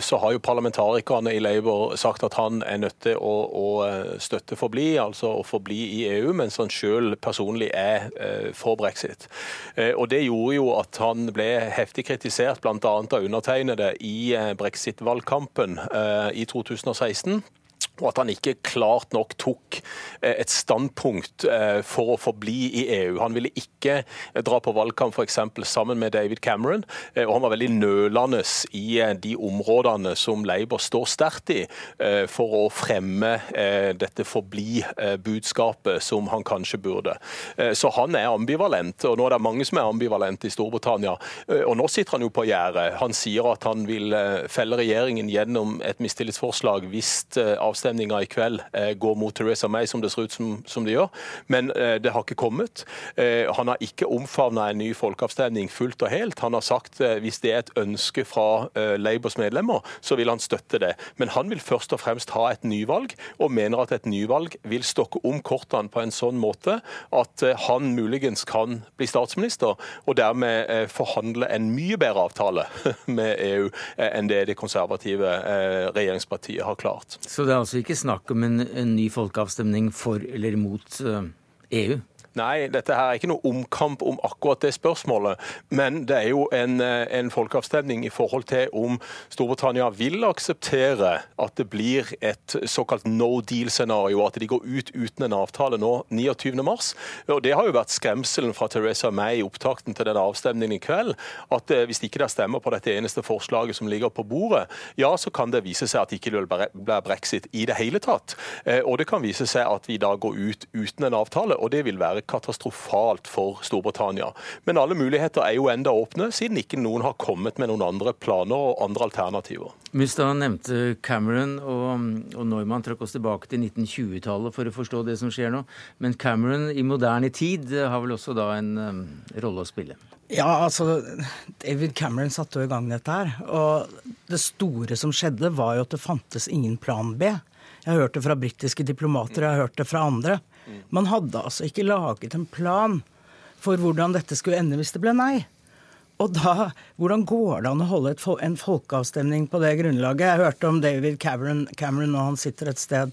så har jo parlamentarikerne i Labour sagt at han er nødt til å, å støtte forbli, altså å forbli i EU, mens han sjøl personlig er for brexit. Og Det gjorde jo at han ble heftig kritisert bl.a. av undertegnede i brexit-valgkampen i 2016 og at han ikke klart nok tok eh, et standpunkt eh, for å forbli i EU. Han ville ikke dra på valgkamp f.eks. sammen med David Cameron, eh, og han var veldig nølende i de områdene som Labour står sterkt i, for å fremme dette forbli-budskapet som han kanskje burde. Så han er ambivalent, og nå er det mange som er ambivalente i Storbritannia. Og nå sitter han jo på gjerdet. Han sier at han vil felle regjeringen gjennom et mistillitsforslag hvis avstanden avstemninga i kveld eh, går mot Teresa May, som det ser ut som, som det gjør. Men eh, det har ikke kommet. Eh, han har ikke omfavna en ny folkeavstemning fullt og helt. Han har sagt hvis det er et ønske fra Labours medlemmer, så vil han støtte det. Men han vil først og fremst ha et nyvalg, og mener at et nyvalg vil stokke om kortene på en sånn måte at han muligens kan bli statsminister, og dermed forhandle en mye bedre avtale med EU enn det det konservative regjeringspartiet har klart. Så det er altså ikke snakk om en, en ny folkeavstemning for eller mot EU? Nei, dette her er ikke noe omkamp om akkurat det spørsmålet. Men det er jo en, eh, en folkeavstemning i forhold til om Storbritannia vil akseptere at det blir et såkalt no deal-scenario, at de går ut uten en avtale nå 29.3. Og Det har jo vært skremselen fra Teresa May i opptakten til den avstemningen i kveld. At eh, hvis ikke det stemmer på dette eneste forslaget som ligger på bordet, ja, så kan det vise seg at det ikke blir brexit i det hele tatt. Eh, og det kan vise seg at vi da går ut uten en avtale, og det vil være katastrofalt for Storbritannia. Men alle muligheter er jo enda åpne, siden ikke noen har kommet med noen andre planer og andre alternativer. Mustad nevnte Cameron, og, og Neumann trakk oss tilbake til 1920-tallet for å forstå det som skjer nå. Men Cameron i moderne tid har vel også da en um, rolle å spille? Ja, altså David Cameron satte jo i gang dette her. Og det store som skjedde, var jo at det fantes ingen plan B. Jeg har hørt det fra britiske diplomater, jeg har hørt det fra andre. Man hadde altså ikke laget en plan for hvordan dette skulle ende hvis det ble nei. Og da, Hvordan går det an å holde et, en folkeavstemning på det grunnlaget? Jeg hørte om David Cameron, Cameron og han sitter et sted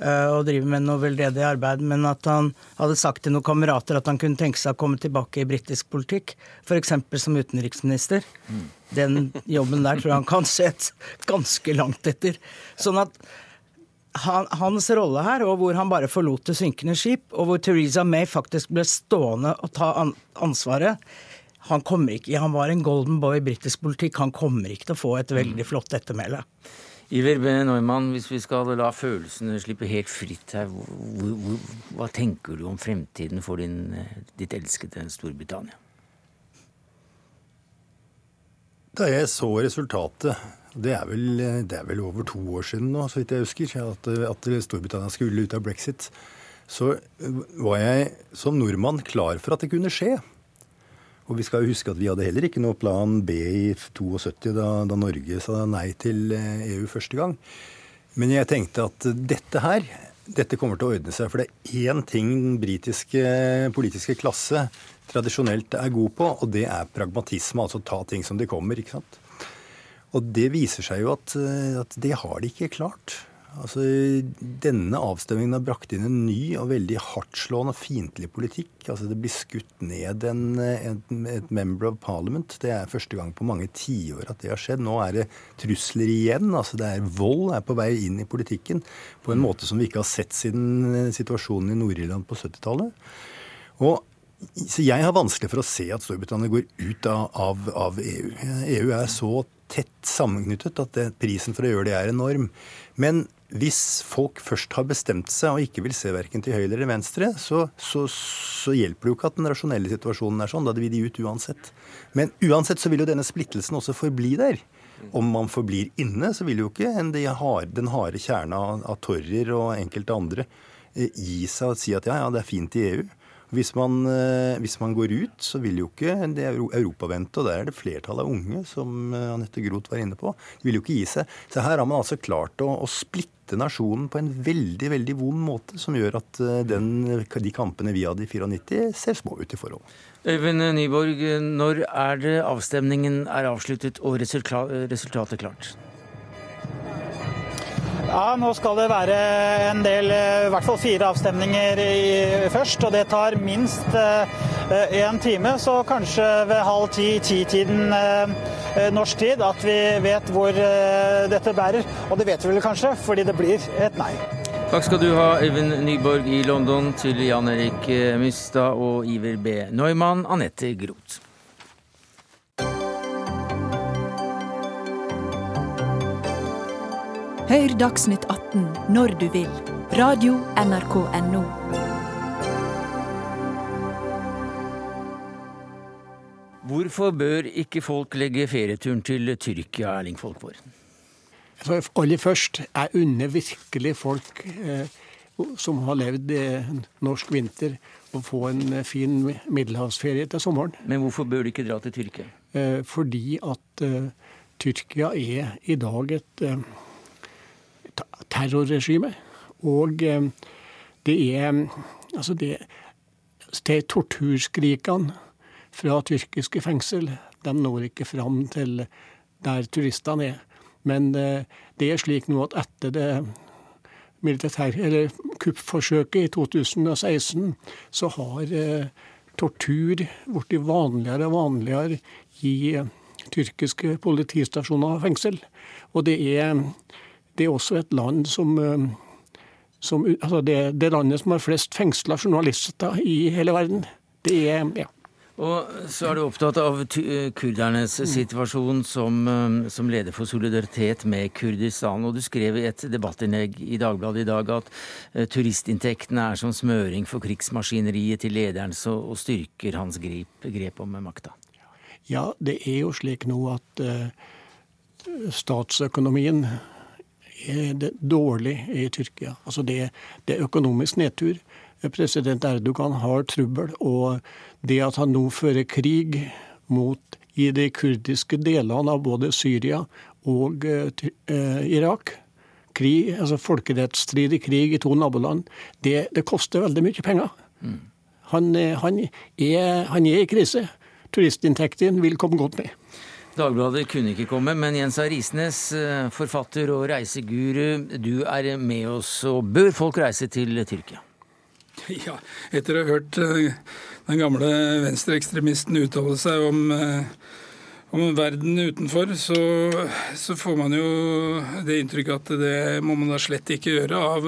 uh, og driver med noe veldedig arbeid, men at han hadde sagt til noen kamerater at han kunne tenke seg å komme tilbake i britisk politikk, f.eks. som utenriksminister. Mm. Den jobben der tror jeg han kan se ganske langt etter. Sånn at han, hans rolle her, og hvor han bare forlot det synkende skip, og hvor Teresa May faktisk ble stående og ta an ansvaret han, kommer ikke, han var en golden boy i britisk politikk. Han kommer ikke til å få et veldig mm. flott ettermæle. Iver B. Neumann, hvis vi skal la følelsene slippe helt fritt her, hvor, hvor, hva tenker du om fremtiden for din, ditt elskede Storbritannia? Da jeg så resultatet, det er, vel, det er vel over to år siden nå, så vidt jeg husker, at, at Storbritannia skulle ut av brexit, så var jeg som nordmann klar for at det kunne skje. Og vi skal jo huske at vi hadde heller ikke noe plan B i 72 da, da Norge sa nei til EU eh, første gang. Men jeg tenkte at dette her, dette kommer til å ordne seg. For det er én ting den britiske politiske klasse tradisjonelt er god på, og det er pragmatisme. Altså ta ting som de kommer. ikke sant? Og det viser seg jo at, at det har de ikke klart. Altså, Denne avstemningen har brakt inn en ny og veldig hardtslående og fiendtlig politikk. Altså, Det blir skutt ned en, en, et member of parliament. Det er første gang på mange tiår at det har skjedd. Nå er det trusler igjen. altså det er Vold er på vei inn i politikken på en måte som vi ikke har sett siden situasjonen i Nord-Irland på 70-tallet. Og så Jeg har vanskelig for å se at Storbritannia går ut av, av, av EU. EU er så tett sammenknyttet at det, prisen for å gjøre det er enorm. Men hvis folk først har bestemt seg og ikke vil se verken til høyre eller venstre, så, så, så, hjelper det jo ikke at den rasjonelle situasjonen er sånn. Da vil de ut uansett. Men uansett så vil jo denne splittelsen også forbli der. Om man forblir inne, så vil jo ikke de har, den harde kjerna av, torrier og enkelte andre eh, gi seg og si at ja, ja, det er fint i EU. Hvis man, eh, hvis man, går ut, så vil jo ikke det Europa vente, og der er det flertallet av unge, som eh, Anette Groth var inne på. Vil jo ikke gi seg. Så her har man altså klart å, å splitte nasjonen på en veldig veldig vond måte, som gjør at eh, den, de kampene vi hadde i 94, ser små ut i forhold. Øyvind Nyborg, når er det avstemningen er avsluttet og resultatet klart? Ja, Nå skal det være en del, eh, i hvert fall fire avstemninger i, først. Og det tar minst én eh, time, så kanskje ved halv ti-ti-tiden eh, norsk tid at vi vet hvor eh, dette bærer. Og det vet vi vel kanskje, fordi det blir et nei. Takk skal du ha, Øyvind Nyborg i London, til Jan Erik Mystad og Iver B. Neumann, Anette Groth. Hør Dagsnytt 18 når du vil. Radio NRK Radio.nrk.no. Hvorfor bør ikke folk legge ferieturen til Tyrkia, Erling Folkvord? Aller først, jeg unner virkelig folk eh, som har levd eh, norsk vinter, å få en eh, fin middelhavsferie til sommeren. Men hvorfor bør de ikke dra til Tyrkia? Eh, fordi at eh, Tyrkia er i dag et eh, terrorregime. Og eh, det er altså det, det torturskrikene fra tyrkiske fengsel. De når ikke fram til der turistene er. Men eh, det er slik nå at etter det militær, eller kuppforsøket i 2016, så har eh, tortur blitt vanligere og vanligere i tyrkiske politistasjoner og fengsel. Og det er det er også et land som, eh, som altså det, det landet som har flest fengsla journalister i hele verden. Det er ja. Og så er du opptatt av kurdernes mm. situasjon som, eh, som, leder for solidaritet med Kurdistan. Og du skrev i et debattinnlegg i Dagbladet i dag at turistinntektene er som smøring for krigsmaskineriet til lederen så, og styrker hans grep, grep om makta. Ja, det er jo slik nå at uh, statsøkonomien er det dårlig i Tyrkia. Altså det, det er økonomisk nedtur. President Erdogan har trøbbel. Og det at han nå fører krig mot i de kurdiske delene av både Syria og eh, Irak krig, altså Folkerettsstridig krig i to naboland, det, det koster veldig mye penger. Mm. Han, han, er, han, er, i krise. turistinntektene vil komme godt med. Dagbladet kunne ikke komme, men Jens A. Risnes, eh, forfatter og reiseguru, du er med oss. Og bør folk reise til Tyrkia? Ja, etter å ha hørt eh, den gamle venstreekstremisten uttale seg om, eh, om verden utenfor, så, så, får man jo det inntrykket at det må man da slett ikke gjøre av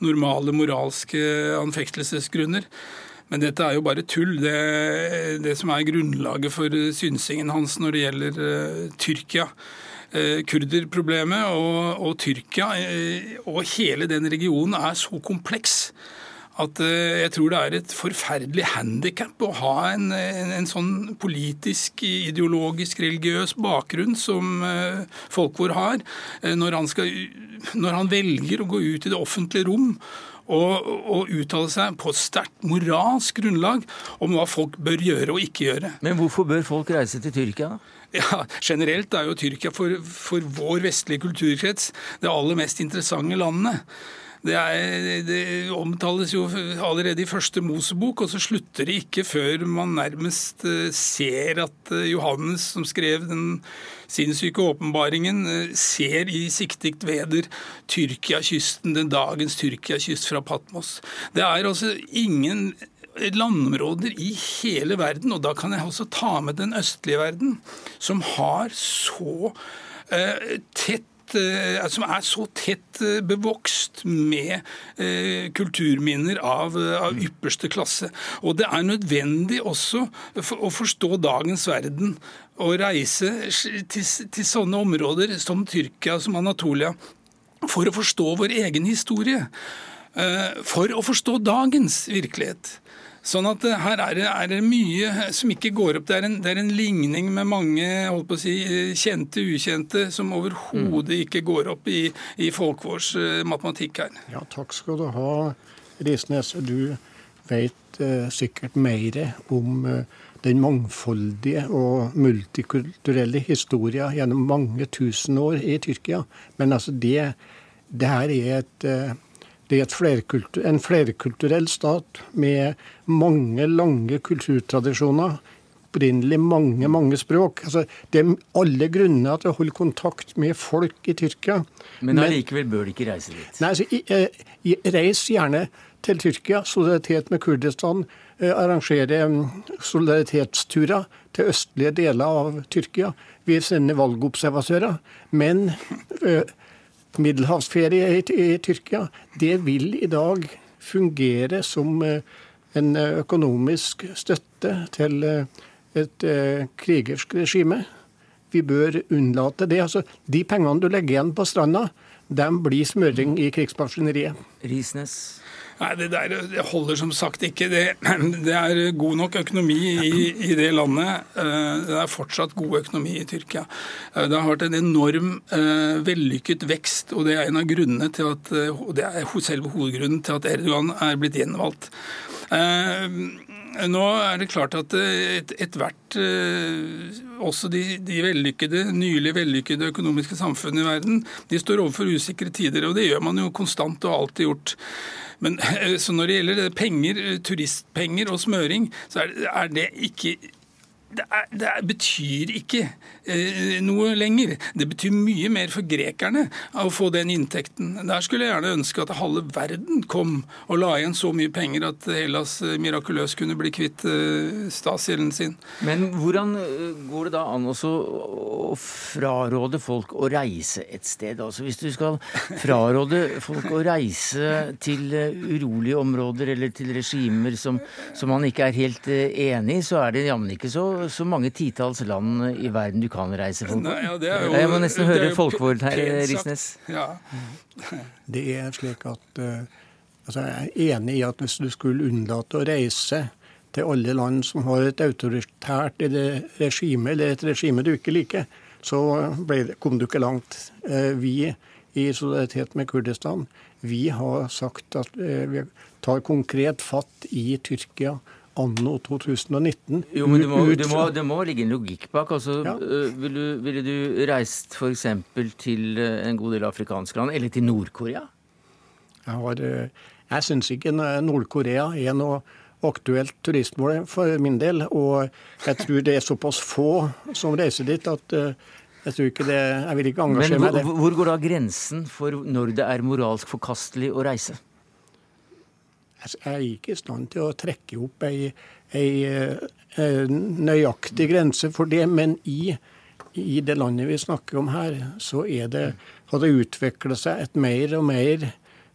normale moralske anfektelsesgrunner. Men dette er jo bare tull. Det, det som er grunnlaget for synsingen hans når det gjelder uh, Tyrkia. Uh, kurderproblemet og, og Tyrkia uh, og hele den regionen er så kompleks at jeg tror det er et forferdelig handikap å ha en, en, en, sånn politisk, ideologisk, religiøs bakgrunn som folk vår har, når han, skal, når han velger å gå ut i det offentlige rom og, og uttale seg på sterkt moralsk grunnlag om hva folk bør gjøre og ikke gjøre. Men hvorfor bør folk reise til Tyrkia? da? Ja, Generelt er jo Tyrkia for, for vår vestlige kulturkrets det aller mest interessante landet. Det, er, det, omtales jo allerede i første Mosebok, og så slutter det ikke før man nærmest eh, ser at eh, Johannes, som skrev den sinnssyke åpenbaringen, eh, ser i siktigt veder Tyrkiakysten, den dagens Tyrkiakyst fra Patmos. Det er altså ingen landområder i hele verden, og da kan jeg også ta med den østlige verden, som har så eh, tett som er så tett eh, bevokst med eh, kulturminner av, av ypperste klasse. Og det er nødvendig også å forstå dagens verden å reise til, til, sånne områder som Tyrkia, som Anatolia, for å forstå vår egen historie. For å forstå dagens virkelighet. Sånn at eh, her er det, er det, mye som ikke går opp. Det er en, det er en ligning med mange holdt på å si, kjente ukjente som overhodet mm. ikke går opp i, i folkvårs matematikk her. Ja, takk skal du ha, Risnes. Du vet eh, sikkert mer om eh, den mangfoldige og multikulturelle historien gjennom mange tusen år i Tyrkia. Men altså det, det her er et det er flerkultur, en flerkulturell stat med mange lange kulturtradisjoner. Opprinnelig mange, mange språk. Altså, det er alle grunner til å holde kontakt med folk i Tyrkia. Men allikevel bør de ikke reise dit? Nei, altså, i, Reis gjerne til Tyrkia. Solidaritet med Kurdistan. Eh, arrangere mm, solidaritetsturer til østlige deler av Tyrkia. Vi sender valgobservatører. Men eh, middelhavsferie i, i Tyrkia, det vil i dag fungere som eh, en økonomisk støtte til eh, et eh, krigersk regime. Vi bør unnlate det. Altså, de pengene du legger igjen på stranda, de blir smøring i krigsmaskineriet. Risnes? Nei, det der det holder som sagt ikke. Det, det er god nok økonomi i, i, det landet. Eh, det er fortsatt god økonomi i Tyrkia. Eh, det har vært en enorm uh, vellykket vekst, og det er en av grunnene til at, det er selve hovedgrunnen til at Erdogan er blitt gjenvalgt. Nå er det klart at ethvert, et også de, de, vellykkede, nylig vellykkede økonomiske samfunn i verden, de står overfor usikre tider. Og det gjør man jo konstant og alltid gjort. Men så når det gjelder penger, turistpenger og smøring, så er, er det ikke det, er, det betyr ikke eh, noe lenger. Det betyr mye mer for grekerne å få den inntekten. Der skulle jeg gjerne ønske at halve verden kom og la igjen så mye penger at Hellas eh, mirakuløst kunne bli kvitt eh, statsgjelden sin. Men hvordan eh, går det da an også å fraråde folk å reise et sted? Altså Hvis du skal fraråde folk å reise til eh, urolige områder eller til regimer som, som man ikke er helt enig i, så er det jammen ikke så så mange titalls land i verden du kan reise folk Nei, ja, jo, Jeg må nesten høre folkevord her, Risnes. Ja. Det er slik at uh, altså Jeg er enig i at hvis du skulle unnlate å reise til alle land som har et autoritært regime, eller et regime du ikke liker, så ble, kom du ikke langt. Uh, vi i solidaritet med Kurdistan, vi har sagt at uh, vi tar konkret fatt i Tyrkia anno 2019. Jo, men det må, det må, det må ligge en logikk bak. Altså, ja. Øh, ville, du, ville du reist f.eks. til øh, en god del afrikanske land, eller til Nord-Korea? Jeg, har, øh, jeg syns ikke Nord-Korea er noe aktuelt turistmål for min del. Og jeg tror det er såpass få som reiser dit at eh, jeg tror ikke det, jeg vil ikke engasjere meg i det. hvor går da grensen for når det er moralsk forkastelig å reise? Jeg er ikke i stand til å trekke opp ei, ei, ei nøyaktig grense for det, men i, i, det landet vi snakker om her, så er det, har det utviklet seg et mer og mer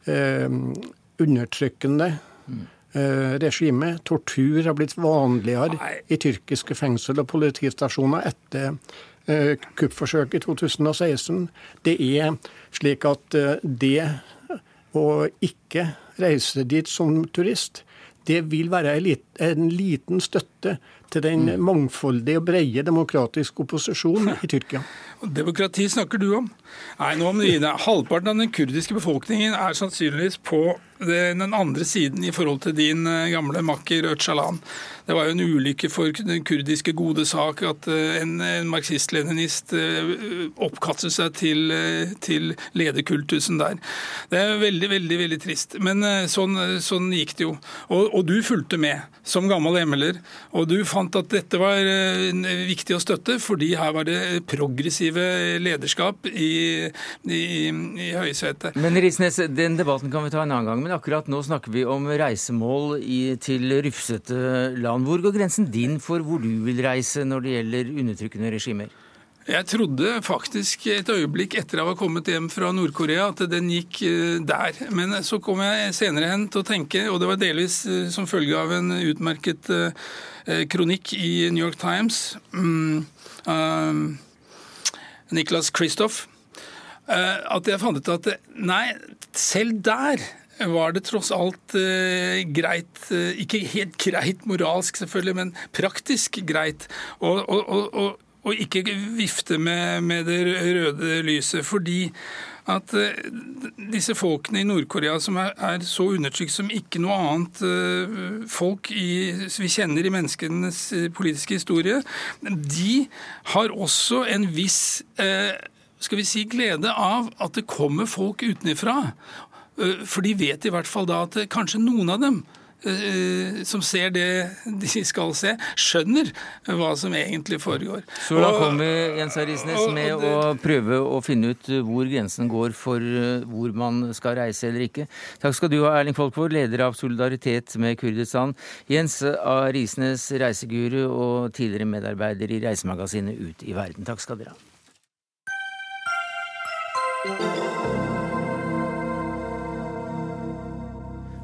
eh, undertrykkende eh, regime. Tortur har blitt vanligere i tyrkiske fengsel og politistasjoner etter eh, kuppforsøket i 2016. Det er slik at eh, det å ikke reise dit som turist, det vil være en liten støtte til den mangfoldige og brede demokratiske opposisjonen i Tyrkia. Demokrati snakker du om. Nei, nå må du gi deg. Halvparten av den kurdiske befolkningen er sannsynligvis på den andre siden i forhold til din eh, gamle makker Øcalan. Det var jo en ulykke for den kurdiske gode sak at eh, en, en marxist-leninist eh, oppkastet seg til, til lederkultusen der. Det er veldig, veldig veldig trist. Men sånn, sånn gikk det jo. Og, og du fulgte med som gammel ML-er, og du fant at dette var viktig å støtte, fordi her var det progressive lederskap i, i, i høysetet. Men Risnes, den debatten kan vi ta en annen gang. Men akkurat nå snakker vi om reisemål i, til rufsete land. Hvor går grensen din for hvor du vil reise når det gjelder undertrykkende regimer? Jeg trodde faktisk et øyeblikk etter jeg var kommet hjem fra Nord-Korea at den gikk eh, der. Men så kom jeg senere hen til å tenke, og det var delvis eh, som følge av en utmerket eh, kronikk i New York Times. Um, Niklas Kristoff. Eh, At jeg fant ut at nei, selv der var det tross alt eh, greit, eh, ikke helt greit moralsk selvfølgelig, men praktisk greit. Og, og, og, og ikke vifte med, med det røde lyset. Fordi at eh, disse folkene i Nord-Korea som er, er så undertrykt som ikke noe annet eh, folk i, vi kjenner i menneskenes eh, politiske historie, de har også en viss eh, skal vi si, glede av at det kommer folk utenfra. Eh, For de vet i hvert fall da at eh, kanskje noen av dem eh, som ser det de skal se, skjønner hva som egentlig foregår. Så da kommer Jens Arisnes og- og med å prøve å finne ut hvor grensen går for hvor man skal reise eller ikke. Takk skal du ha, Erling Folkvord, leder av Solidaritet med Kurdistan. Jens Arisnes, reiseguru og tidligere medarbeider i reisemagasinet Ut i verden. Takk skal dere ha. Thank you.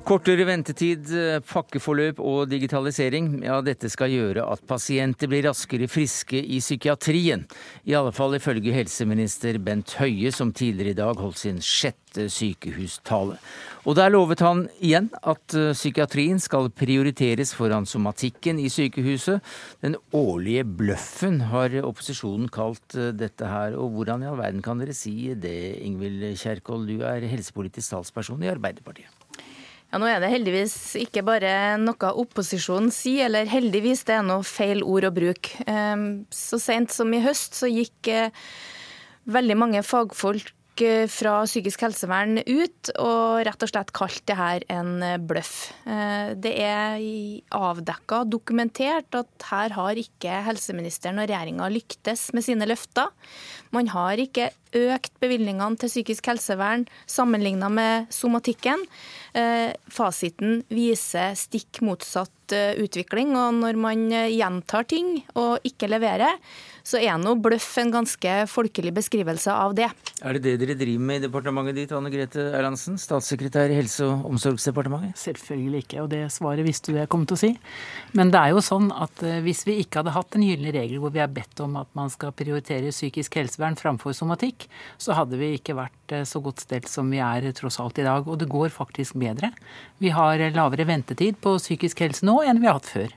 Kortere ventetid, eh, pakkeforløp og digitalisering, ja dette skal gjøre at pasienter blir raskere friske i psykiatrien. I alle fall ifølge helseminister Bent Høie, som tidligere i dag holdt sin sjette sykehustale. Og der lovet han igjen at eh, psykiatrien skal prioriteres foran somatikken i sykehuset. Den årlige bløffen har opposisjonen kalt eh, dette her. Og hvordan i all verden kan dere si det, Ingvild Kjerkol, du er helsepolitisk talsperson i Arbeiderpartiet? Ja, Nå er det heldigvis ikke bare noe opposisjonen sier, eller heldigvis, det er noe feil ord å bruke. Ehm, Så sent som i høst så gikk eh, veldig mange fagfolk eh, fra psykisk helsevern ut og rett og slett kalt det her en eh, bløff. Det er avdekka, dokumentert, at her har ikke helseministeren og regjeringa lyktes med sine løfter. Man har ikke økt bevilgningene til psykisk helsevern sammenlignet med somatikken. Eh, Fasiten viser stikk motsatt eh, utvikling, og når man eh, gjentar ting og ikke leverer, så er nå bløff en ganske folkelig beskrivelse av det. Er det det dere driver med i departementet ditt, Anne Grete Erlandsen, statssekretær i Helse- og omsorgsdepartementet? Selvfølgelig ikke, og det svaret visste du jeg kom til å si. Men det er jo sånn at hvis vi ikke hadde hatt en gyllen regel hvor vi er bedt om at man skal prioritere psykisk helsevern framfor somatikk, så hadde vi ikke vært eh, så godt stelt som vi er tross alt i dag. Og det går faktisk bedre. Vi har eh, lavere ventetid på psykisk helse nå enn vi har hatt før.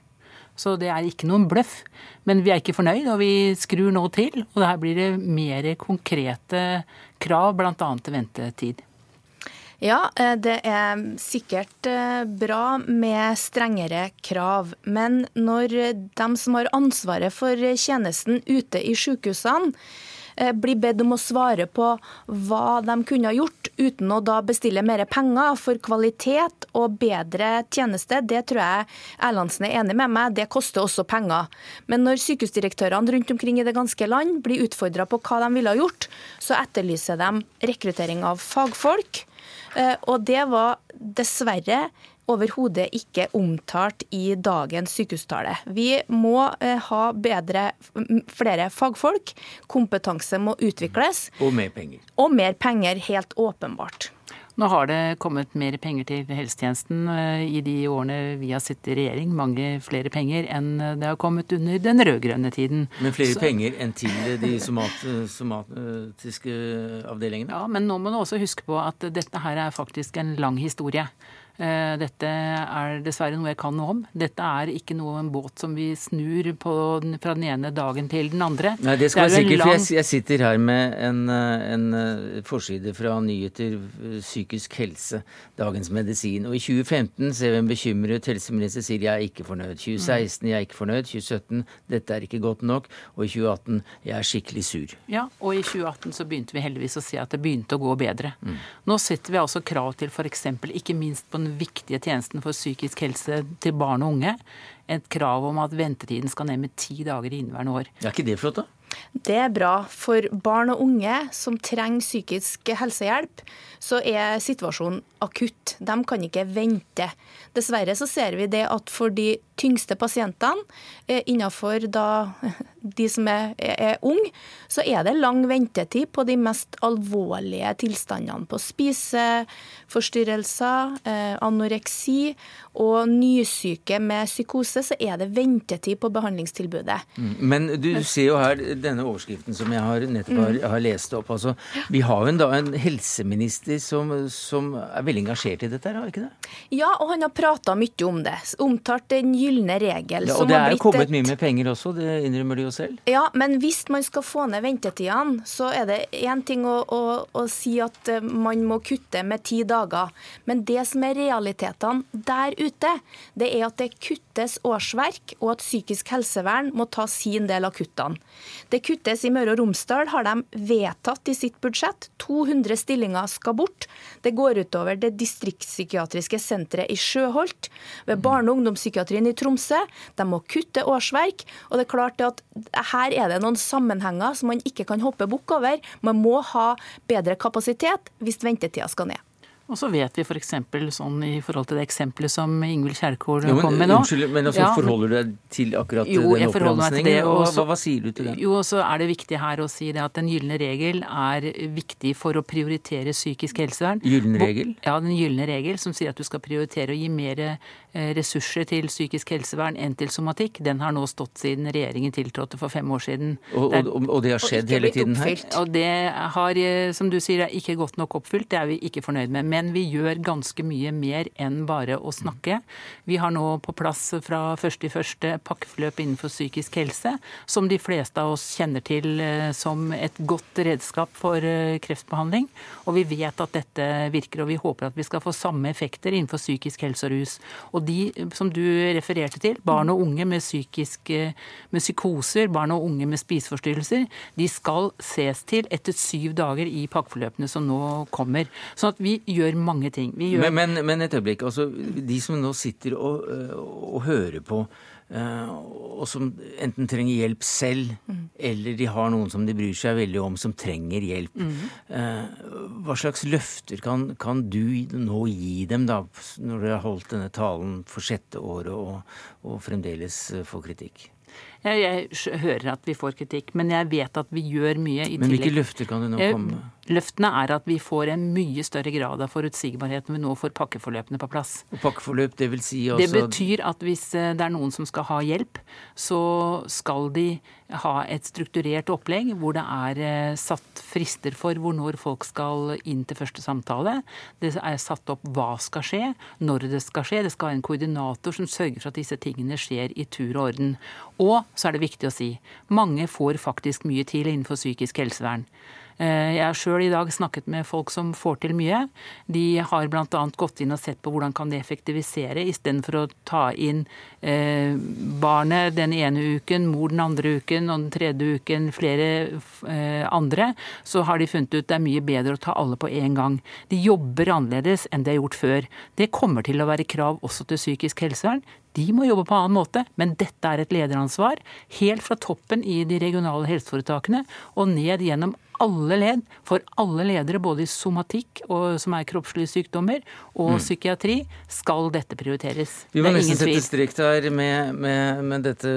Så det er ikke noen bløff. Men vi er ikke fornøyd, og vi skrur nå til. Og her blir det mer konkrete krav, bl.a. til ventetid. Ja, eh, det er sikkert bra med strengere krav. Men når de som har ansvaret for tjenesten ute i sykehusene, eh, blir bedt om å svare på hva de kunne ha gjort uten å da bestille mer penger for kvalitet og bedre tjeneste, det tror jeg Erlandsen er enig med meg, det koster også penger. Men når sykehusdirektørene rundt omkring i det ganske land blir utfordra på hva de ville ha gjort, så etterlyser de rekruttering av fagfolk. Eh, og det var dessverre overhodet ikke omtalt i dagens sykehustale. Vi må eh, ha bedre, flere fagfolk. Kompetanse må utvikles. Og mer penger. Og mer penger, helt åpenbart. Nå har det kommet mer penger til helsetjenesten eh, i de årene vi har sittet i regjering. Mange flere penger enn det har kommet under den rød-grønne tiden. Men flere Så... penger enn til de somat, somatiske avdelingene? Ja, men nå må du også huske på at dette her er faktisk en lang historie. Eh, dette er dessverre noe jeg kan noe om. Dette er ikke noe en båt som vi snur på, fra den ene dagen til den andre. Nei, det skal det være sikkert, lang... for jeg, sitter her med en, eh, en, eh, forside fra Nyheter psykisk helse, Dagens Medisin. Og i 2015 ser vi en bekymret helseminister sier jeg er ikke fornøyd. 2016 jeg er ikke fornøyd. 2017 dette er ikke godt nok. Og i 2018 jeg er skikkelig sur. Ja, og i 2018 så begynte vi heldigvis å se at det begynte å gå bedre. Mm. Nå setter vi altså krav til f.eks. ikke minst på den viktige tjenesten for psykisk helse til barn og unge et krav om at ventetiden skal ned med ti dager i inneværende år. Er ikke det flott, da? Det er bra. For barn og unge som trenger psykisk helsehjelp, så er situasjonen akutt. De kan ikke vente. Dessverre så ser vi det at for de tyngste pasientene eh, innenfor da de som er, er unge, så er det lang ventetid på de mest alvorlige tilstandene. På spiseforstyrrelser, eh, anoreksi og nysyke med psykose, så er det ventetid på behandlingstilbudet. Mm. Men du ser jo her denne overskriften som jeg har nettopp har, mm. har lest opp. Altså, vi har jo en, da, en helseminister som, som, er veldig engasjert i dette, har ikke det? Ja, og han har prata mye om det. Omtalt den gylne regel. Ja, og det er jo kommet et... mye med penger også, det innrømmer de jo selv? Ja, men hvis man skal få ned ventetidene, så er det én ting å, å, å, si at eh, man må kutte med ti dager. Men det som er realitetene der ute, det er at det kuttes årsverk, og at psykisk helsevern må ta sin del av kuttene. Det kuttes i Møre og Romsdal, har de vedtatt i sitt budsjett. 200 stillinger skal bort. Det går utover det distriktspsykiatriske senteret i Sjøholt, ved barne- og ungdomspsykiatrien i Tromsø. De må kutte årsverk. og det er klart at her er det noen sammenhenger som man ikke kan hoppe bukk over. Man må ha bedre kapasitet hvis ventetida skal ned. Og så vet vi f.eks. Sånn i forhold til det eksempelet som Ingvild Kjerkol kom med nå. Unnskyld, men altså, ja, forholder du deg til akkurat jo, den oppramsingen? Og hva, hva sier du til det? Jo, så er det viktig her å si det at den gylne regel er viktig for å prioritere psykisk helsevern. Gyllen regel? Ja, den gylne regel som sier at du skal prioritere å gi mer Eh, ressurser til psykisk helsevern enn til somatikk, den har nå stått siden regjeringen tiltrådte for fem år siden. Og, og, og det har skjedd hele tiden her? Og det har, eh, som du sier, er ikke godt nok oppfylt. Det er vi ikke fornøyd med. Men vi gjør ganske mye mer enn bare å snakke. Vi har nå på plass fra første i første pakkeforløp innenfor psykisk helse, som de fleste av oss kjenner til eh, som et godt redskap for kreftbehandling. Og vi vet at dette virker, og vi håper at vi skal få samme effekter innenfor psykisk helse og rus. Og de som du refererte til, barn og unge med, psykiske, med psykoser, barn og unge med spiseforstyrrelser, de skal ses til etter syv dager i pakkeforløpene som nå kommer. Sånn at vi gjør mange ting. Gjør... Men, men, men, et øyeblikk. altså De som nå sitter og, og hører på Eh, og som enten trenger hjelp selv, mm. eller de har noen som de bryr seg veldig om, som trenger hjelp. Mm. Hva slags løfter kan, kan, du nå gi dem, da, når du har holdt denne talen for sjette året og, og fremdeles får kritikk? Jeg, hører at vi får kritikk, men jeg vet at vi gjør mye i tillegg. Men hvilke løfter kan det nå komme? Løftene er at vi får en mye større grad av forutsigbarhet når vi nå får pakkeforløpene på plass. Og pakkeforløp, Det vil si altså... Det betyr at hvis eh, det er noen som skal ha hjelp, så skal de ha et strukturert opplegg hvor det er eh, satt frister for hvor når folk skal inn til første samtale. Det er satt opp hva skal skje, når det skal skje. Det skal være en koordinator som sørger for at disse tingene skjer i tur og orden. Og så er det viktig å si mange får faktisk mye til innenfor psykisk helsevern. Eh, jeg har sjøl i dag snakket med folk som får til mye. De har bl.a. gått inn og sett på hvordan kan de effektivisere, istedenfor å ta inn eh, barnet den ene uken, mor den andre uken og den tredje uken flere eh, andre. Så har de funnet ut det er mye bedre å ta alle på en gang. De jobber annerledes enn de har gjort før. Det kommer til å være krav også til psykisk helsevern. De må jobbe på en annen måte, men dette er et lederansvar. Helt fra toppen i de regionale helseforetakene og ned gjennom alle ledd, for alle ledere, både i somatikk, og, som er kroppslige sykdommer, og mm. psykiatri, skal dette prioriteres. Vi må nesten sette strek der med, med, med, dette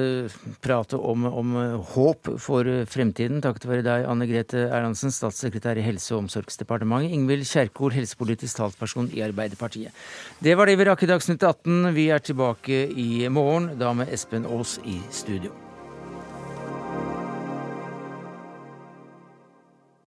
pratet om, om, håp for fremtiden. Takket være deg, Anne Grete Erlandsen, statssekretær i Helse- og omsorgsdepartementet. Ingvild Kjerkol, helsepolitisk talsperson i Arbeiderpartiet. Det var det vi rakk i Dagsnytt 18. Vi er tilbake i morgen, da med Espen Aas i studio.